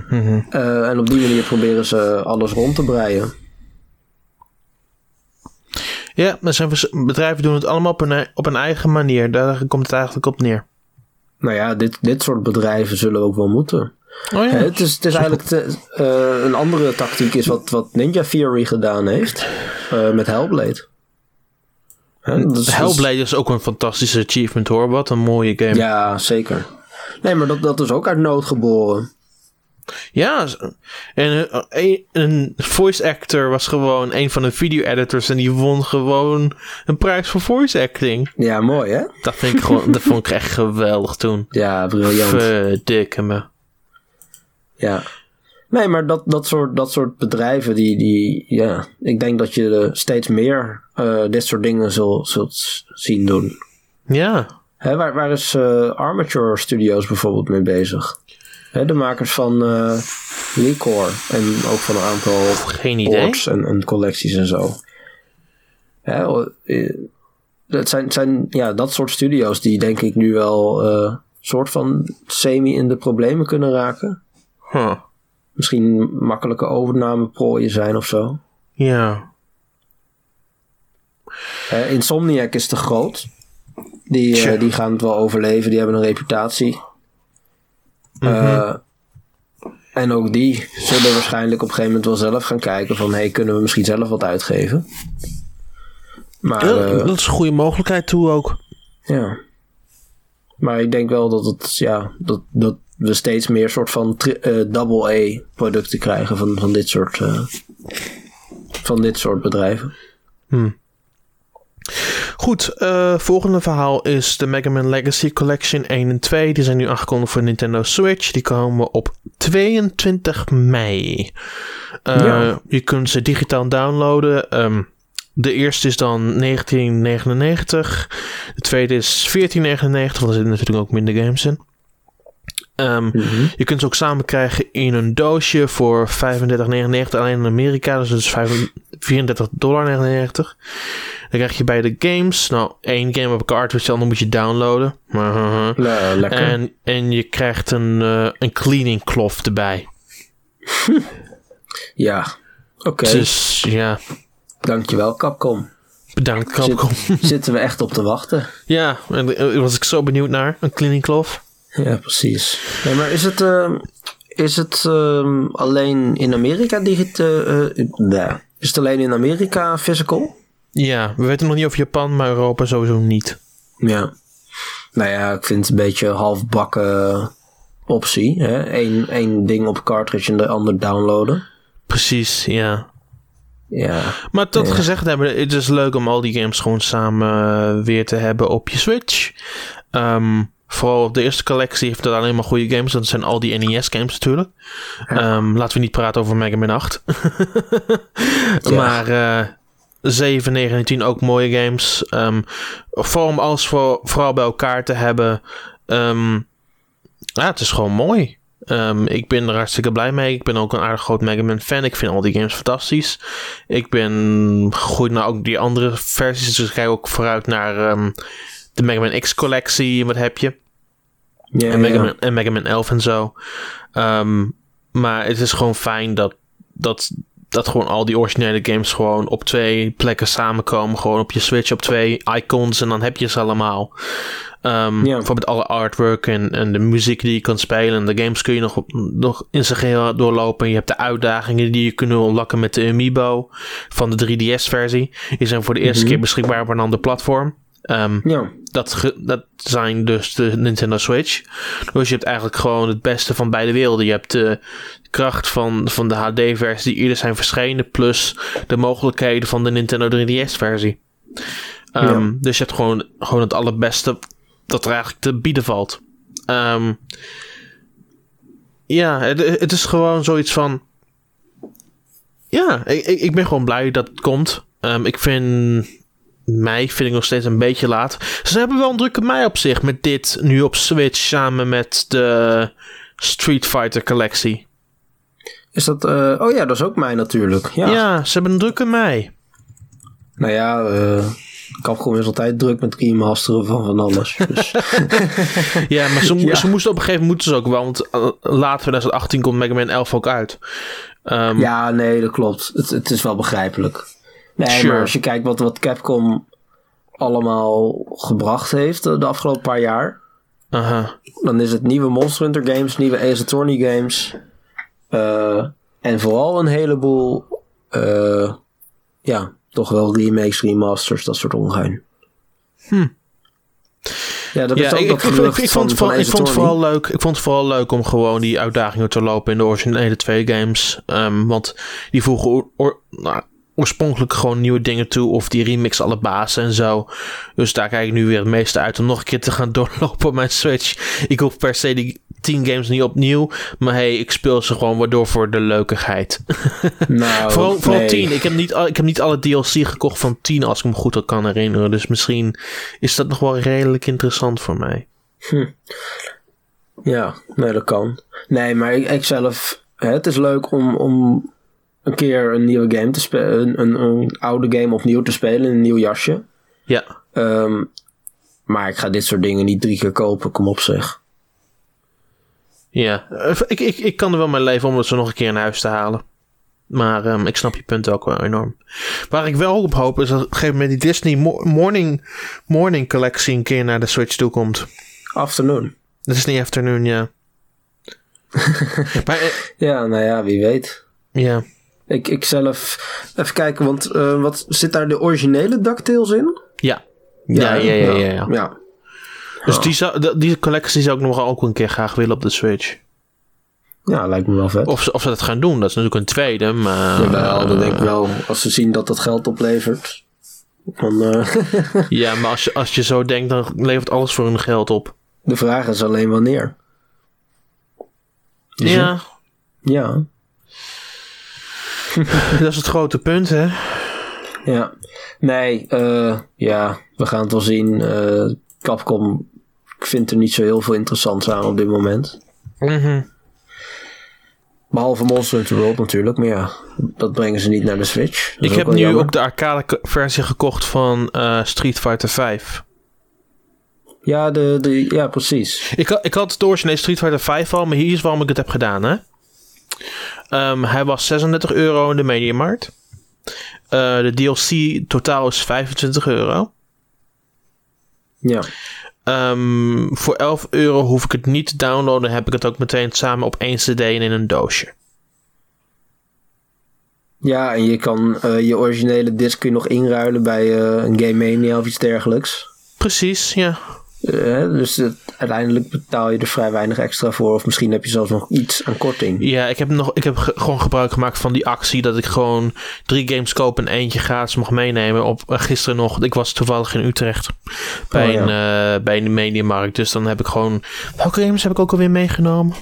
Mhm.
Eh, en op die manier proberen ze alles rond te breien.
Ja, maar zijn bedrijven doen het allemaal op een, op een eigen manier. Daar komt het eigenlijk op neer.
Nou ja, dit, dit soort bedrijven zullen ook wel moeten.
Oh ja.
Het is, het is eigenlijk te- eh, een andere tactiek is wat, wat Ninja Theory gedaan heeft eh, met Hellblade.
Hellblade is ook een fantastische achievement hoor. Wat een mooie game.
Ja, zeker. Nee, maar dat, dat is ook uit nood geboren.
Ja, en eh, een, een voice actor was gewoon een van de video editors en die won gewoon een prijs voor voice acting.
Ja, mooi hè?
Dat vind ik gewoon, dat vond ik echt geweldig toen.
Ja, briljant.
Verdikke me.
Ja. Nee, maar dat, dat, soort, dat soort bedrijven, die, die, ja, ik denk dat je steeds meer eh, dit soort dingen zult, zult zien doen.
Ja,
Hè, waar, waar is eh, Armature Studios bijvoorbeeld mee bezig? Hè, de makers van eh Licor en ook van een aantal
geen idee.
en, en collecties en zo. Hè, o- eh, dat zijn, zijn ja, dat soort studio's die denk ik nu wel eh soort van semi in de problemen kunnen raken.
Huh.
Misschien makkelijke overnameprooien zijn of zo.
Ja.
Insomniac is te groot. Die, die gaan het wel overleven, die hebben een reputatie. Eh, en ook die zullen waarschijnlijk op een gegeven moment wel zelf gaan kijken van... hey, kunnen we misschien zelf wat uitgeven? Maar
Ja,
eh,
dat is een goede mogelijkheid toe ook.
ja. Maar ik denk wel dat, het, ja, dat, dat we steeds meer soort van eh, double A producten krijgen van, van, dit soort, van dit soort bedrijven.
Hm. Goed, eh, volgende verhaal is de Mega Man Legacy Collection 1 en 2. Die zijn nu aangekondigd voor Nintendo Switch. Die komen op 22 mei. Uh,
Ja.
Je kunt ze digitaal downloaden. Ehm, de eerste is dan 1999. De tweede is 1499, want er zitten natuurlijk ook minder games in. Ehm,
Mhm.
je kunt ze ook samen krijgen in een doosje voor 35,99 alleen in Amerika. Dus dat is 34,99 dollar. Dan krijg je bij de games, nou één game op een cartridge, dan moet je downloaden.
Le- lekker.
En, en je krijgt een, eh, een cleaning cloth erbij.
Ja. Oké,
Dus ja,
dankjewel Capcom.
bedankt Capcom.
Zitten we echt op te wachten.
ja, en daar was ik zo benieuwd naar. Een cleaning cloth.
Ja, precies. Nee, maar is het, ehm, is het ehm, alleen in Amerika digitaal? nee. Is het alleen in Amerika physical?
Ja, we weten nog niet over Japan, maar Europa sowieso niet.
Ja. Nou ja, ik vind het een beetje halfbakken optie. Hè? Eén, één ding op cartridge en de ander downloaden.
Precies, ja.
Ja.
Maar dat
Ja.
gezegd hebben, het is leuk om al die games gewoon samen eh, weer te hebben op je Switch. Ehm, vooral de eerste collectie heeft dat alleen maar goede games. Dat zijn al die NES games natuurlijk. Ehm, laten we niet praten over Mega Man 8.
Ja.
Maar eh 7, 9 en 10 ook mooie games. Ehm, vooral om alles voor, vooral bij elkaar te hebben. Ehm, ja, het is gewoon mooi. Ik ben er hartstikke blij mee. Ik ben ook een aardig groot Mega Man fan. Ik vind al die games fantastisch. Ik ben gegroeid naar ook die andere versies. Dus ik kijk ook vooruit naar de Mega Man X collectie. Wat heb je?
Ja,
En Mega. Man, en Mega Man 11 en zo. Ehm, maar het is gewoon fijn dat, dat, dat gewoon al die originele games gewoon op twee plekken samenkomen. Gewoon op je Switch op twee icons en dan heb je ze allemaal.
Ja.
Bijvoorbeeld alle artwork en, en de muziek die je kan spelen. En de games kun je nog, nog in zijn geheel doorlopen. Je hebt de uitdagingen die je kunt unlocken met de Amiibo van de 3DS-versie. Die zijn voor de eerste
Mhm.
keer beschikbaar op een ander platform. Ehm,
Ja.
Dat, dat zijn dus de Nintendo Switch. Dus je hebt eigenlijk gewoon het beste van beide werelden. Je hebt de kracht van, van de HD-versie die eerder zijn verschenen, plus de mogelijkheden van de Nintendo 3DS-versie. Ehm,
Ja.
Dus je hebt gewoon, gewoon het allerbeste dat er eigenlijk te bieden valt. Ehm, ja, het, het is gewoon zoiets van. Ja, ik, ik, ik ben gewoon blij dat het komt. Ehm, ik vind mei vind ik nog steeds een beetje laat. Ze hebben wel een drukke mei op zich met dit nu op Switch samen met de Street Fighter collectie.
Is dat... eh, oh ja, dat is ook mij natuurlijk. Ja.
Ja, ze hebben een drukke mei.
Nou ja, eh Capcom is altijd druk met remasteren van van alles. Dus,
Ja, maar ze, mo-
Ja.
ze moesten op een gegeven moment moeten ze ook wel, want uh, later 2018 komt Mega Man 11 ook uit. Ehm,
ja, nee, dat klopt. Het, het is wel begrijpelijk. Nee,
Sure.
maar als je kijkt wat, wat Capcom allemaal gebracht heeft eh, de afgelopen paar jaar...
aha.
dan is het nieuwe Monster Hunter games, nieuwe Ace Attorney games. eh, en vooral een heleboel, eh, ja, toch wel remakes, remasters, dat soort ongein.
Hm.
Ja, dat
Ja,
is ook
ik, ik, ik, ik vond, het
van
vooral, ik, vond het vooral leuk, ik vond het vooral leuk om gewoon die uitdagingen te lopen in de originele twee games. Ehm, want die oor- nou, oorspronkelijk gewoon nieuwe dingen toe. Of die remix alle bazen en zo. Dus daar kijk ik nu weer het meeste uit om nog een keer te gaan doorlopen op mijn Switch. Ik hoef per se die 10 games niet opnieuw. Maar hey, ik speel ze gewoon waardoor voor de leukigheid.
Nou,
vooral vooral
nee.
10. Ik heb, niet, al- ik heb niet alle DLC gekocht van 10 als ik me goed kan herinneren. Dus misschien is dat nog wel redelijk interessant voor mij.
Ja, nee, dat kan. Nee, maar ik, ik zelf, hè, het is leuk om, om een keer een nieuwe game te spelen, een, een, oude game opnieuw te spelen in een nieuw jasje.
Ja.
Ehm, maar ik ga dit soort dingen niet drie keer kopen, kom op zeg.
Ja, eh, ik, ik, ik kan er wel mijn leven om het zo nog een keer in huis te halen. Maar ehm, ik snap je punt ook wel enorm. Waar ik wel op hoop is dat op een gegeven moment die Disney Mo- Morning, Morning Collectie een keer naar de Switch toe komt.
Afternoon.
Disney Afternoon, ja. maar eh,
Ja, nou ja, wie weet.
ja,
Ik, ik zelf, even kijken, want eh, wat zit daar de originele DuckTales in?
ja. Ja, ja, ja, ja. ja.
ja.
Dus die, zou, die collectie zou ik nog wel ook een keer graag willen op de Switch.
Ja, lijkt me wel vet.
Of, ze- of ze dat gaan doen, dat is natuurlijk een tweede, maar...
Jawel, dat denk ik wel. Als ze zien dat dat geld oplevert. Dan, eh,
Ja, maar als je, als je zo denkt, dan levert alles voor hun geld op.
de vraag is alleen wanneer. Dus
Ja,
Ja,
dat is het grote punt, hè?
ja. Nee, eh, ja, we gaan het wel zien. Eh, Capcom, ik vind er niet zo heel veel interessants aan op dit moment.
Mhm.
Behalve Monster Hunter World natuurlijk, maar ja, dat brengen ze niet naar de Switch. Dat
Ik heb nu
jammer.
ook de arcade versie gekocht van eh, Street Fighter 5.
Ja, de, de, ja, precies.
Ik, had- ik had het origineel Street Fighter 5 al, maar hier is waarom ik het heb gedaan, hè? Ehm, hij was 36 euro in de Mediamarkt. Eh de DLC totaal is 25 euro.
Ja,
Ehm, voor 11 euro hoef ik het niet te downloaden. Heb ik het ook meteen samen op één CD en in een doosje.
ja en je kan eh, je originele disc kun je nog inruilen bij eh, een Game Mania of iets dergelijks.
Precies, ja.
Eh, dus het- uiteindelijk betaal je er vrij weinig extra voor. Of misschien heb je zelfs nog iets aan korting.
Ja, ik heb, nog, ik heb ge- gewoon gebruik gemaakt van die actie dat ik gewoon drie games koop en eentje gratis mag meenemen. Op, eh, gisteren nog, ik was toevallig in Utrecht bij,
Oh, ja.
een, eh, bij een mediamarkt. Dus dan heb ik gewoon... Welke games heb ik ook alweer meegenomen?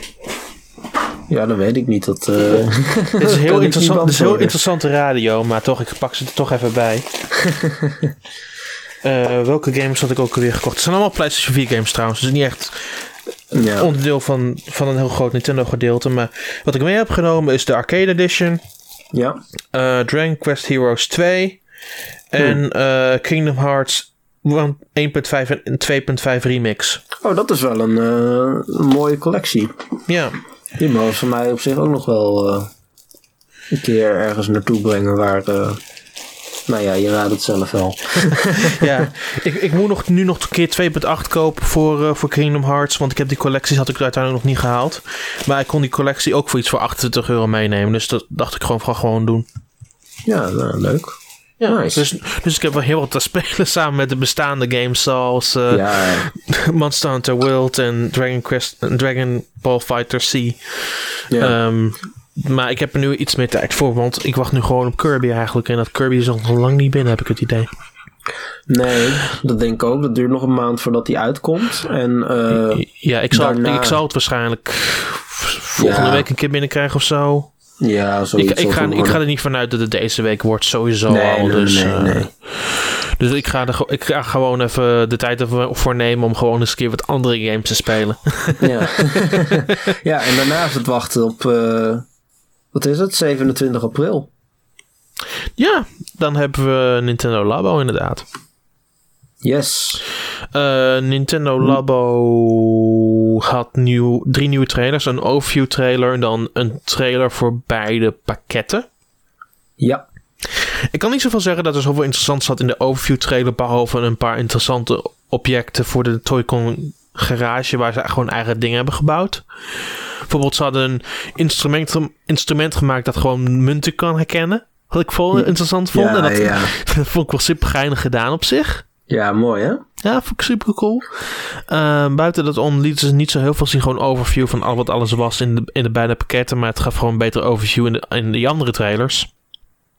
Ja, dat weet ik niet. Dat,
Dit is heel, interessant, is heel interessante radio, maar toch, ik pak ze er toch even bij. Eh, welke games had ik ook alweer gekocht? Het zijn allemaal PlayStation 4 games trouwens. Dus niet echt onderdeel van, van een heel groot Nintendo gedeelte. Maar wat ik mee heb genomen is de Arcade Edition.
ja,
eh, Dragon Quest Heroes 2 en eh, Kingdom Hearts 1 1.5 en 2.5 Remix.
Oh, dat is wel een, een mooie collectie.
Ja,
Die mogen ze mij op zich ook nog wel een keer ergens naartoe brengen waar... nou ja, je raadt het zelf wel.
ja. ik, ik moet nog, nu nog een keer 2.8 kopen voor, eh, voor Kingdom Hearts, want ik heb die collecties had ik uiteindelijk nog niet gehaald. Maar ik kon die collectie ook voor iets voor 28 euro meenemen, dus dat dacht ik gewoon van gewoon doen.
Ja, nou, leuk.
Ja,
Nice.
dus, dus ik heb wel heel wat te spelen samen met de bestaande games zoals
Ja,
Monster Hunter World en Dragon Quest en Dragon Ball Fighter C.
ja.
Ehm, maar ik heb er nu iets meer tijd voor, want ik wacht nu gewoon op Kirby eigenlijk. En dat Kirby is nog lang niet binnen, heb ik het idee.
nee, dat denk ik ook. Dat duurt nog een maand voordat die uitkomt. En eh,
ja, ik zal,
daarna-
ik zal het waarschijnlijk volgende
Ja.
week een keer binnenkrijgen of zo.
ja, zoiets
ik, ga, ik ga er niet vanuit dat het deze week wordt, sowieso
Nee,
al.
nee,
Dus,
nee,
eh,
nee.
dus ik, ga er, ik ga gewoon even de tijd ervoor voor nemen om gewoon eens een keer wat andere games te spelen.
Ja. ja, en daarna is het wachten op, eh, wat is het, 27 april.
ja, dan hebben we Nintendo Labo inderdaad.
Yes.
Eh, Nintendo Labo had nieuw, drie nieuwe trailers. Een overview trailer en dan een trailer voor beide pakketten.
Ja.
Ik kan niet zoveel zeggen dat er zoveel interessant zat in de overview trailer. Behalve een paar interessante objecten voor de Toy-Con garage. Waar ze gewoon eigen dingen hebben gebouwd. Bijvoorbeeld ze hadden een instrument, instrument gemaakt dat gewoon munten kan herkennen. Wat ik vol interessant vond.
Ja,
en dat,
ja.
dat vond ik wel super geinig gedaan op zich.
ja, mooi hè?
Ja, vond ik super cool. Ehm, buiten dat om lieten ze niet zo heel veel zien. Gewoon overview van al wat alles was in de, in de beide pakketten. Maar het gaf gewoon een betere overview in de, in die andere trailers.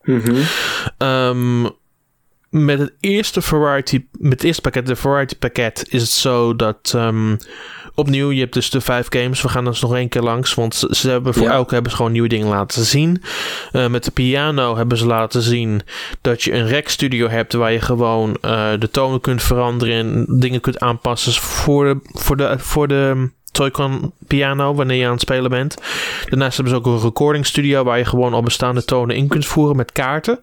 Mhm.
Ehm, met het eerste variety, met het eerste pakket, de variety pakket, is het zo dat ehm, opnieuw, je hebt dus de vijf games. We gaan dus nog één keer langs, want ze, ze hebben voor
Ja.
elke hebben ze gewoon nieuwe dingen laten zien. Eh, met de piano hebben ze laten zien dat je een rec studio hebt waar je gewoon eh, de tonen kunt veranderen en dingen kunt aanpassen voor de, voor de, voor de Toy-Con piano wanneer je aan het spelen bent. Daarnaast hebben ze ook een recording studio waar je gewoon al bestaande tonen in kunt voeren met kaarten.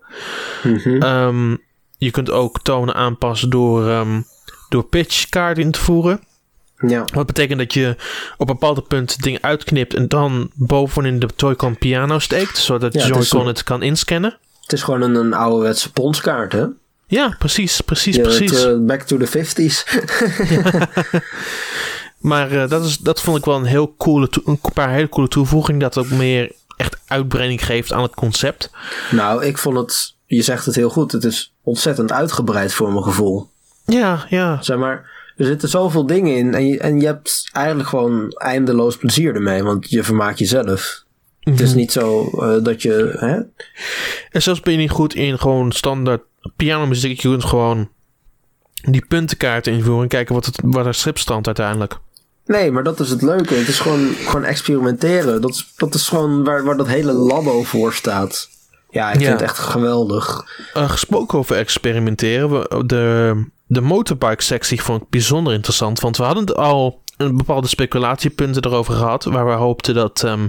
Mhm.
Ehm, je kunt ook tonen aanpassen door, ehm, door pitch kaarten in te voeren.
Ja.
Wat betekent dat je op een bepaald punt dingen uitknipt en dan bovenin de Toy-Con piano steekt, zodat
Ja, het
kan inscannen.
Het is gewoon een, een ouderwetse ponskaart hè?
Ja, precies, precies,
Ja, het,
precies.
eh, back to the 50s.
Maar eh, dat, is, dat vond ik wel een heel coole, een paar hele coole toevoeging, dat ook meer echt uitbreiding geeft aan het concept.
nou, ik vond het, je zegt het heel goed, het is ontzettend uitgebreid voor mijn gevoel.
Ja, ja,
Zeg maar, er zitten zoveel dingen in en je, en je hebt eigenlijk gewoon eindeloos plezier ermee, want je vermaakt jezelf. Het is niet zo eh, dat je, hè?
En zelfs ben je niet goed in gewoon standaard pianomuziek. Je kunt gewoon die puntenkaart invoeren en kijken wat, het, wat er schip strandt uiteindelijk.
Nee, maar dat is het leuke. Het is gewoon, gewoon experimenteren. Dat is, dat is gewoon waar, waar dat hele labo voor staat. Ja, ik
Ja.
vind het echt geweldig.
Eh, gesproken over experimenteren. We, de, de motorbike sectie vond ik bijzonder interessant. Want we hadden het al een bepaalde speculatiepunten erover gehad. Waar we hoopten dat ehm,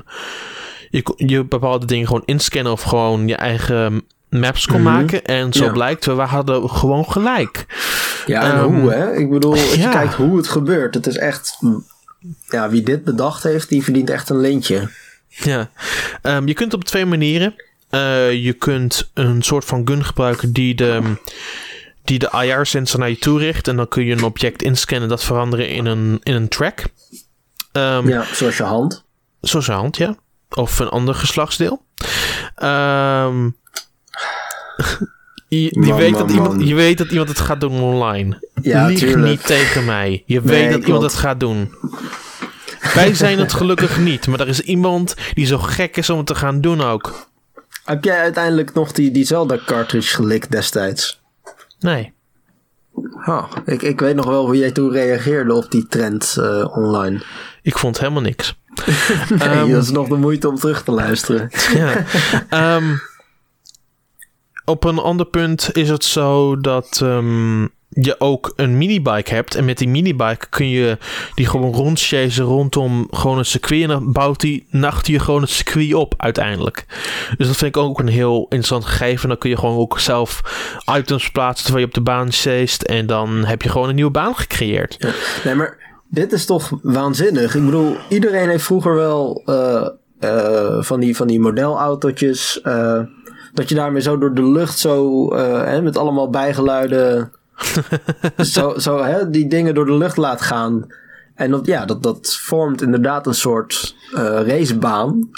je, je bepaalde dingen gewoon inscannen of gewoon je eigen maps kon
Mhm.
maken. En zo
Ja.
blijkt, we hadden gewoon gelijk.
Ja, en
Ehm,
hoe, hè? Ik bedoel, als
ja.
je kijkt hoe het gebeurt. Het is echt... Ja, wie dit bedacht heeft, die verdient echt een lintje.
Ja, Ehm, je kunt op twee manieren. Eh, je kunt een soort van gun gebruiken die de, die de IR-sensor naar je toe richt. En dan kun je een object inscannen dat veranderen in een, in een track. Ehm,
Ja, zoals je hand.
Zoals je hand, ja. Of een ander geslachtsdeel. Ehm, je, je
Man,
weet
man,
dat iemand,
man.
je weet dat iemand het gaat doen online.
Ja,
Lieg
tuurlijk.
niet tegen mij. Je
Nee,
weet dat iemand het gaat doen. Wij zijn het gelukkig niet, maar er is iemand die zo gek is om het te gaan doen ook.
Heb jij uiteindelijk nog die, die Zelda-cartridge gelikt destijds?
Nee.
Oh, ik, ik weet nog wel hoe jij toen reageerde op die trend eh, online.
Ik vond helemaal niks.
Nee,
Ehm,
dat is nog de moeite om terug te luisteren.
Ja. Ehm, op een ander punt is het zo dat ehm, je ook een minibike hebt. En met die minibike kun je die gewoon rondchasen rondom gewoon een circuit. En dan bouwt die nacht je gewoon het circuit op uiteindelijk. Dus dat vind ik ook een heel interessant gegeven. Dan kun je gewoon ook zelf items plaatsen terwijl je op de baan chased. En dan heb je gewoon een nieuwe baan gecreëerd.
Nee, maar dit is toch waanzinnig. Ik bedoel, iedereen heeft vroeger wel eh, eh, van, die, van die modelautootjes. eh, dat je daarmee zo door de lucht zo hè, met allemaal bijgeluiden. zo, zo hè, die dingen door de lucht laat gaan. En dat, ja, dat, dat vormt inderdaad een soort eh, racebaan.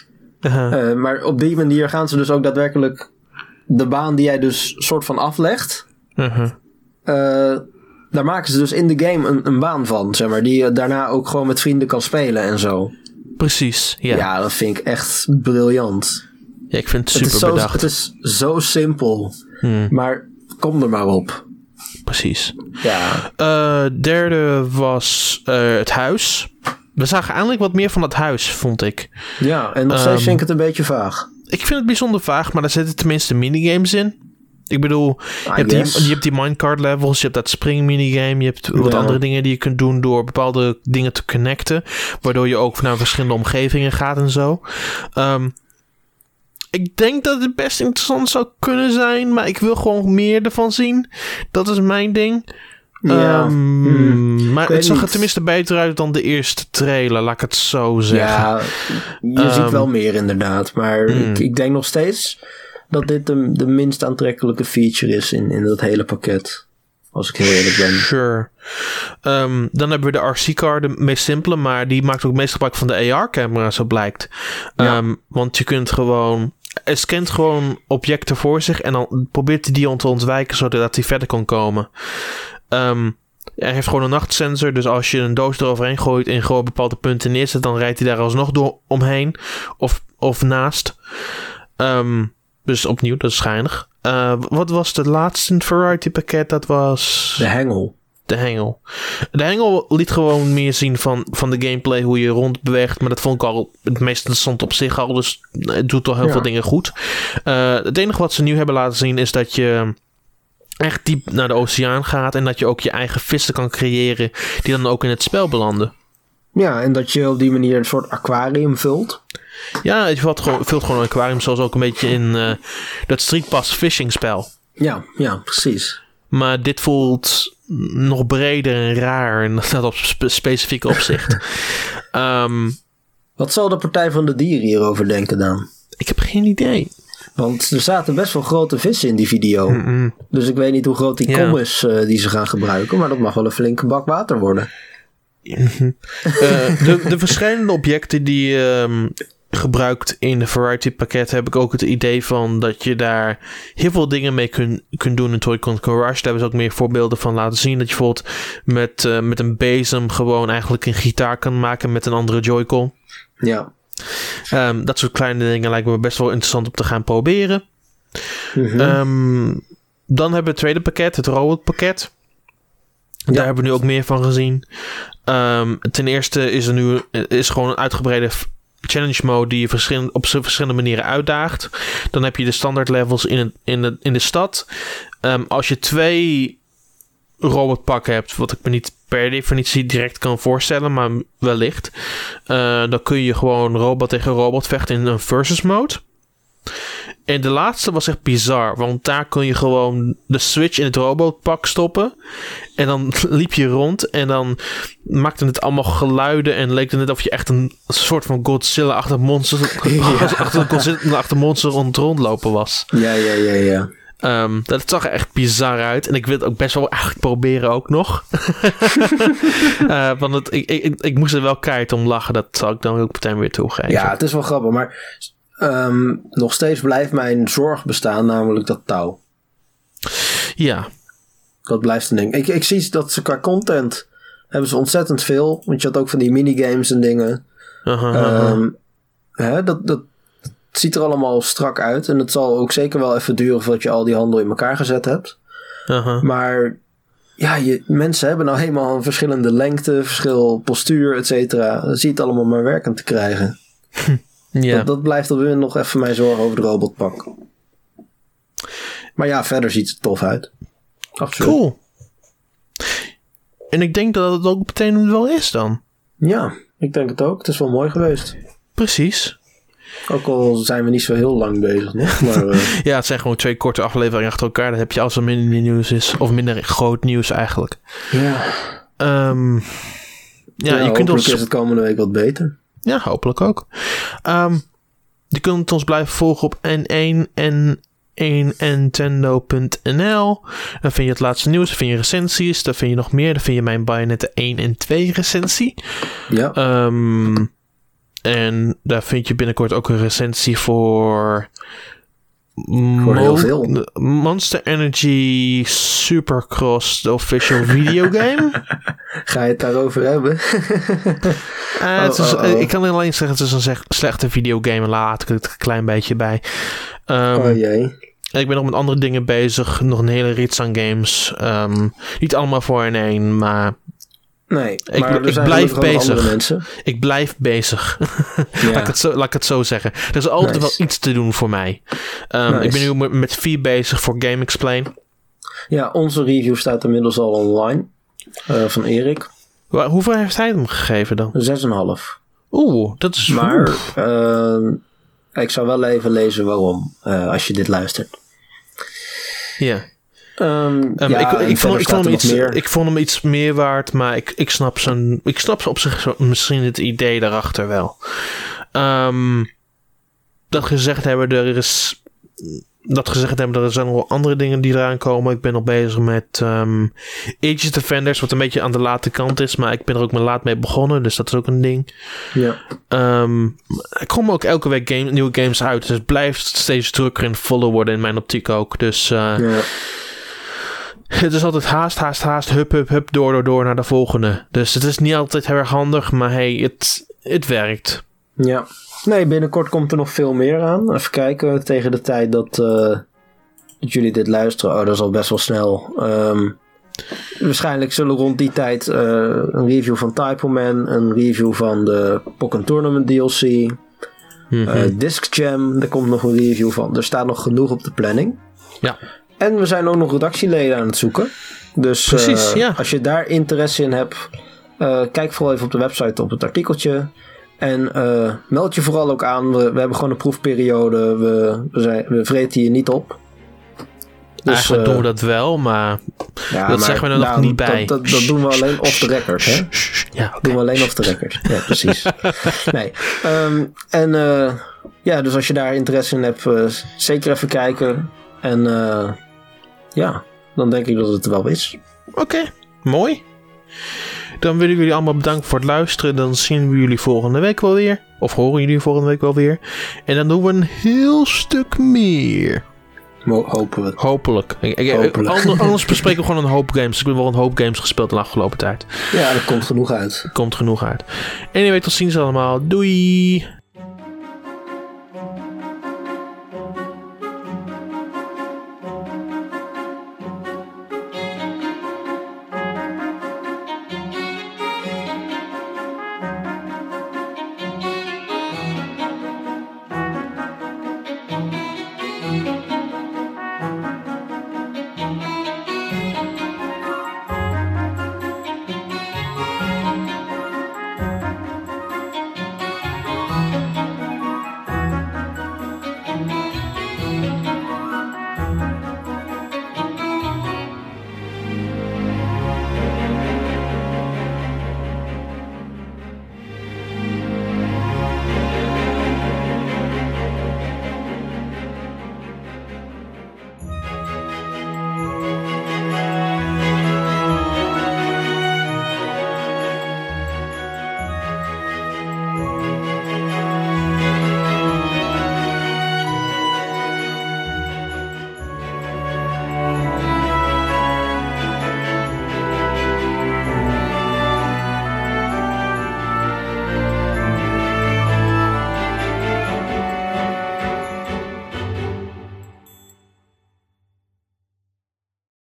Uh,
Eh, maar op die manier gaan ze dus ook daadwerkelijk de baan die jij dus soort van aflegt.
uh-huh.
eh, daar maken ze dus in de game een, een baan van, zeg maar. Die je daarna ook gewoon met vrienden kan spelen en zo.
Precies, ja.
Ja, dat vind ik echt briljant.
Ja, ik vind het
Het
super
is, zo,
bedacht.
het is zo simpel.
Hmm,
Maar kom er maar op.
precies.
Ja,
Eh, derde was eh, het huis. We zagen eindelijk wat meer van het huis, vond ik.
ja en nog steeds
Ehm,
vind ik het een beetje vaag.
Ik vind het bijzonder vaag, maar daar zitten tenminste minigames in. Ik bedoel, je hebt, die, je hebt die minecart levels, je hebt dat spring minigame, je hebt wat
Ja.
andere dingen die je kunt doen door bepaalde dingen te connecten, waardoor je ook naar verschillende omgevingen gaat en zo. Ehm, ik denk dat het best interessant zou kunnen zijn, maar ik wil gewoon meer ervan zien. Dat is mijn ding.
Ja.
Ehm,
Hmm.
Maar het zag er tenminste beter uit dan de eerste trailer, laat ik het zo zeggen.
Ja, je
Ehm,
ziet wel meer inderdaad. Maar
hmm.
ik, ik denk nog steeds dat dit de, de minst aantrekkelijke feature is in, in dat hele pakket. Als ik heel eerlijk ben.
Sure. Ehm, dan hebben we de RC-car, de meest simpele, maar die maakt ook meest gebruik van de AR-camera, zo blijkt.
Ja.
Ehm, want je kunt gewoon. Hij scant gewoon objecten voor zich en dan probeert hij die te ontwijken zodat hij verder kan komen. Ehm, hij heeft gewoon een nachtsensor, dus als je een doos eroverheen gooit en gewoon bepaalde punten neerzet, dan rijdt hij daar alsnog door omheen of, of naast. Ehm, dus opnieuw, dat is schijnig. Eh, wat was de laatste het Variety pakket? Dat was
De hengel.
De hengel. De hengel liet gewoon meer zien van, van de gameplay, hoe je rondbeweegt. Maar dat vond ik al het meest interessant op zich al. Dus het doet al heel
Ja.
veel dingen goed. Eh, het enige wat ze nu hebben laten zien is dat je echt diep naar de oceaan gaat. En dat je ook je eigen vissen kan creëren die dan ook in het spel belanden.
Ja, en dat je op die manier een soort aquarium vult.
Ja, je vult gewoon, vult gewoon een aquarium zoals ook een beetje in eh, dat Street Pass phishing spel.
Ja, ja, precies.
Maar dit voelt nog breder en raar in dat op spe- specifieke opzicht. Ehm,
Wat zal de Partij van de Dieren hierover denken dan?
ik heb geen idee.
Want er zaten best wel grote vissen in die video.
Mm-mm.
Dus ik weet niet hoe groot die
Ja.
kom is eh, die ze gaan gebruiken. Maar dat mag wel een flinke bak water worden.
Eh, de, de verschillende objecten die ehm, gebruikt in de Variety pakket heb ik ook het idee van dat je daar heel veel dingen mee kunt kunt doen in Toy-Con Garage. Daar hebben ze ook meer voorbeelden van laten zien. Dat je bijvoorbeeld met, eh, met een bezem gewoon eigenlijk een gitaar kan maken met een andere Joy-Con.
Ja.
Ehm, dat soort kleine dingen lijken me best wel interessant om te gaan proberen.
Mhm.
Ehm, dan hebben we het tweede pakket, het robotpakket. Daar
Ja.
hebben we nu ook meer van gezien. Ehm, ten eerste is er nu is gewoon een uitgebreide challenge mode die je op verschillende manieren uitdaagt. Dan heb je de standaard levels in, het, in, de, in de stad. Ehm, als je twee robotpakken hebt, wat ik me niet per definitie direct kan voorstellen, maar wellicht, eh, dan kun je gewoon robot tegen robot vechten in een versus mode. En de laatste was echt bizar, want daar kon je gewoon de switch in het robotpak stoppen. En dan liep je rond en dan maakte het allemaal geluiden en leek het net of je echt een soort van Godzilla-achtig monster, achter een Godzilla-achtig monster rond rondlopen was.
Ja, ja, ja, ja.
Ehm, dat zag er echt bizar uit. En ik wil het ook best wel eigenlijk proberen ook nog. Eh, want het, ik, ik, ik moest er wel keihard om lachen. Dat zal ik dan ook meteen weer toegeven.
Ja, het is wel grappig, maar ehm, nog steeds blijft mijn zorg bestaan, namelijk dat touw.
Ja.
Dat blijft een ding. Ik, ik zie dat ze qua content hebben ze ontzettend veel. Want je had ook van die minigames en dingen.
Aha, aha.
Ehm, hè, dat, dat het ziet er allemaal strak uit. En het zal ook zeker wel even duren voordat je al die handel in elkaar gezet hebt.
aha.
Maar ja, je, mensen hebben nou helemaal een verschillende lengte, verschil postuur, et cetera. Dan zie je het allemaal maar werkend te krijgen.
ja.
Dat, dat blijft alweer nog even mijn zorg over de robotpak. Maar ja, verder ziet het tof uit. Absoluut.
Cool. En ik denk dat het ook meteen wel is dan.
Ja, ik denk het ook. Het is wel mooi geweest.
Precies.
Ook al zijn we niet zo heel lang bezig nog. Maar eh,
Ja, het zijn gewoon twee korte afleveringen achter elkaar. Dan heb je als er minder nieuws is. Of minder groot nieuws eigenlijk.
ja,
Ehm, ja,
ja,
je kunt ons...
is het komende week wat beter.
Ja, hopelijk ook. Ehm, je kunt ons blijven volgen op N1 en 1nintendo.nl. Dan vind je het laatste nieuws, dan vind je recensies, dan vind je nog meer. Dan vind je mijn Bayonetta 1 en 2 recensie.
Ja,
Ehm, en daar vind je binnenkort ook een recensie voor...
Voor heel veel.
Monster Energy Supercross, de official videogame.
ga je het daarover hebben?
Eh, het is,
oh, oh.
Ik kan alleen zeggen, het is een slechte videogame. Laat ik het een klein beetje bij. Ehm,
oh jee.
ik ben nog met andere dingen bezig. Nog een hele rits aan games. Ehm, niet allemaal voor in één, maar
Nee,
Ik-
maar
ik blijf bezig. ik blijf bezig.
Ja.
laat, ik het zo, laat ik het zo zeggen. Er is altijd
Nice.
wel iets te doen voor mij. Ehm,
Nice.
Ik ben nu met, met vier bezig voor Game Explain.
ja, onze review staat inmiddels al online. eh, van Erik.
Hoeveel heeft hij hem gegeven dan?
6,5.
Oeh, dat is...
Maar ehm, ik zou wel even lezen waarom, eh, als je dit luistert.
Ja.
Ehm,
Ehm,
ja,
ik, vond, ik, vond hem iets,
meer.
ik vond hem iets meer waard, maar ik, ik snap zijn. Ik snap op zich misschien het idee daarachter wel. Ehm, dat gezegd hebben, er is. Dat gezegd hebben, er zijn nog wel andere dingen die eraan komen. Ik ben nog bezig met Age of Defenders, wat een beetje aan de late kant is, maar ik ben er ook maar laat mee begonnen, dus dat is ook een ding.
Ja.
Ehm, er komen ook elke week game, nieuwe games uit, dus het blijft steeds drukker en voller worden in mijn optiek ook. Dus eh,
ja.
het is altijd haast, haast, haast, hup, hup, hup, door, door, door naar de volgende. Dus het is niet altijd heel erg handig, maar hey, het, het werkt.
Ja. Nee, binnenkort komt er nog veel meer aan. Even kijken, tegen de tijd dat, eh, dat jullie dit luisteren. Oh, dat is al best wel snel. Ehm, waarschijnlijk zullen rond die tijd eh, een review van Typo Man, een review van de Pokken Tournament DLC,
Mhm.
eh, Disc Jam, daar komt nog een review van. Er staat nog genoeg op de planning.
ja.
En we zijn ook nog redactieleden aan het zoeken. Dus
Precies,
eh,
ja.
als je daar interesse in hebt, eh, kijk vooral even op de website op het artikeltje. En eh, meld je vooral ook aan. We, we hebben gewoon een proefperiode. We, we, zijn, we vreten je niet op. Dus,
Eigenlijk doen we dat wel, maar
ja,
dat
maar,
zeggen we er nog
nou,
niet bij.
Dat, dat, dat doen we alleen off the record, hè?
Ja,
doen we alleen off the record. Ja, precies. nee. ehm, en ja, dus als je daar interesse in hebt, zeker even kijken. En ja, dan denk ik dat het wel is.
Oké, mooi. Dan willen jullie allemaal bedanken voor het luisteren. Dan zien we jullie volgende week wel weer. Of horen jullie volgende week wel weer. En dan doen we een heel stuk meer.
Mo-.
Hopelijk. Ik- ik-
Hopelijk.
ander- anders bespreken we gewoon een hoop games. Ik heb wel een hoop games gespeeld de afgelopen tijd.
Ja, er komt genoeg uit.
Komt genoeg uit. Anyway, tot ziens allemaal. Doei!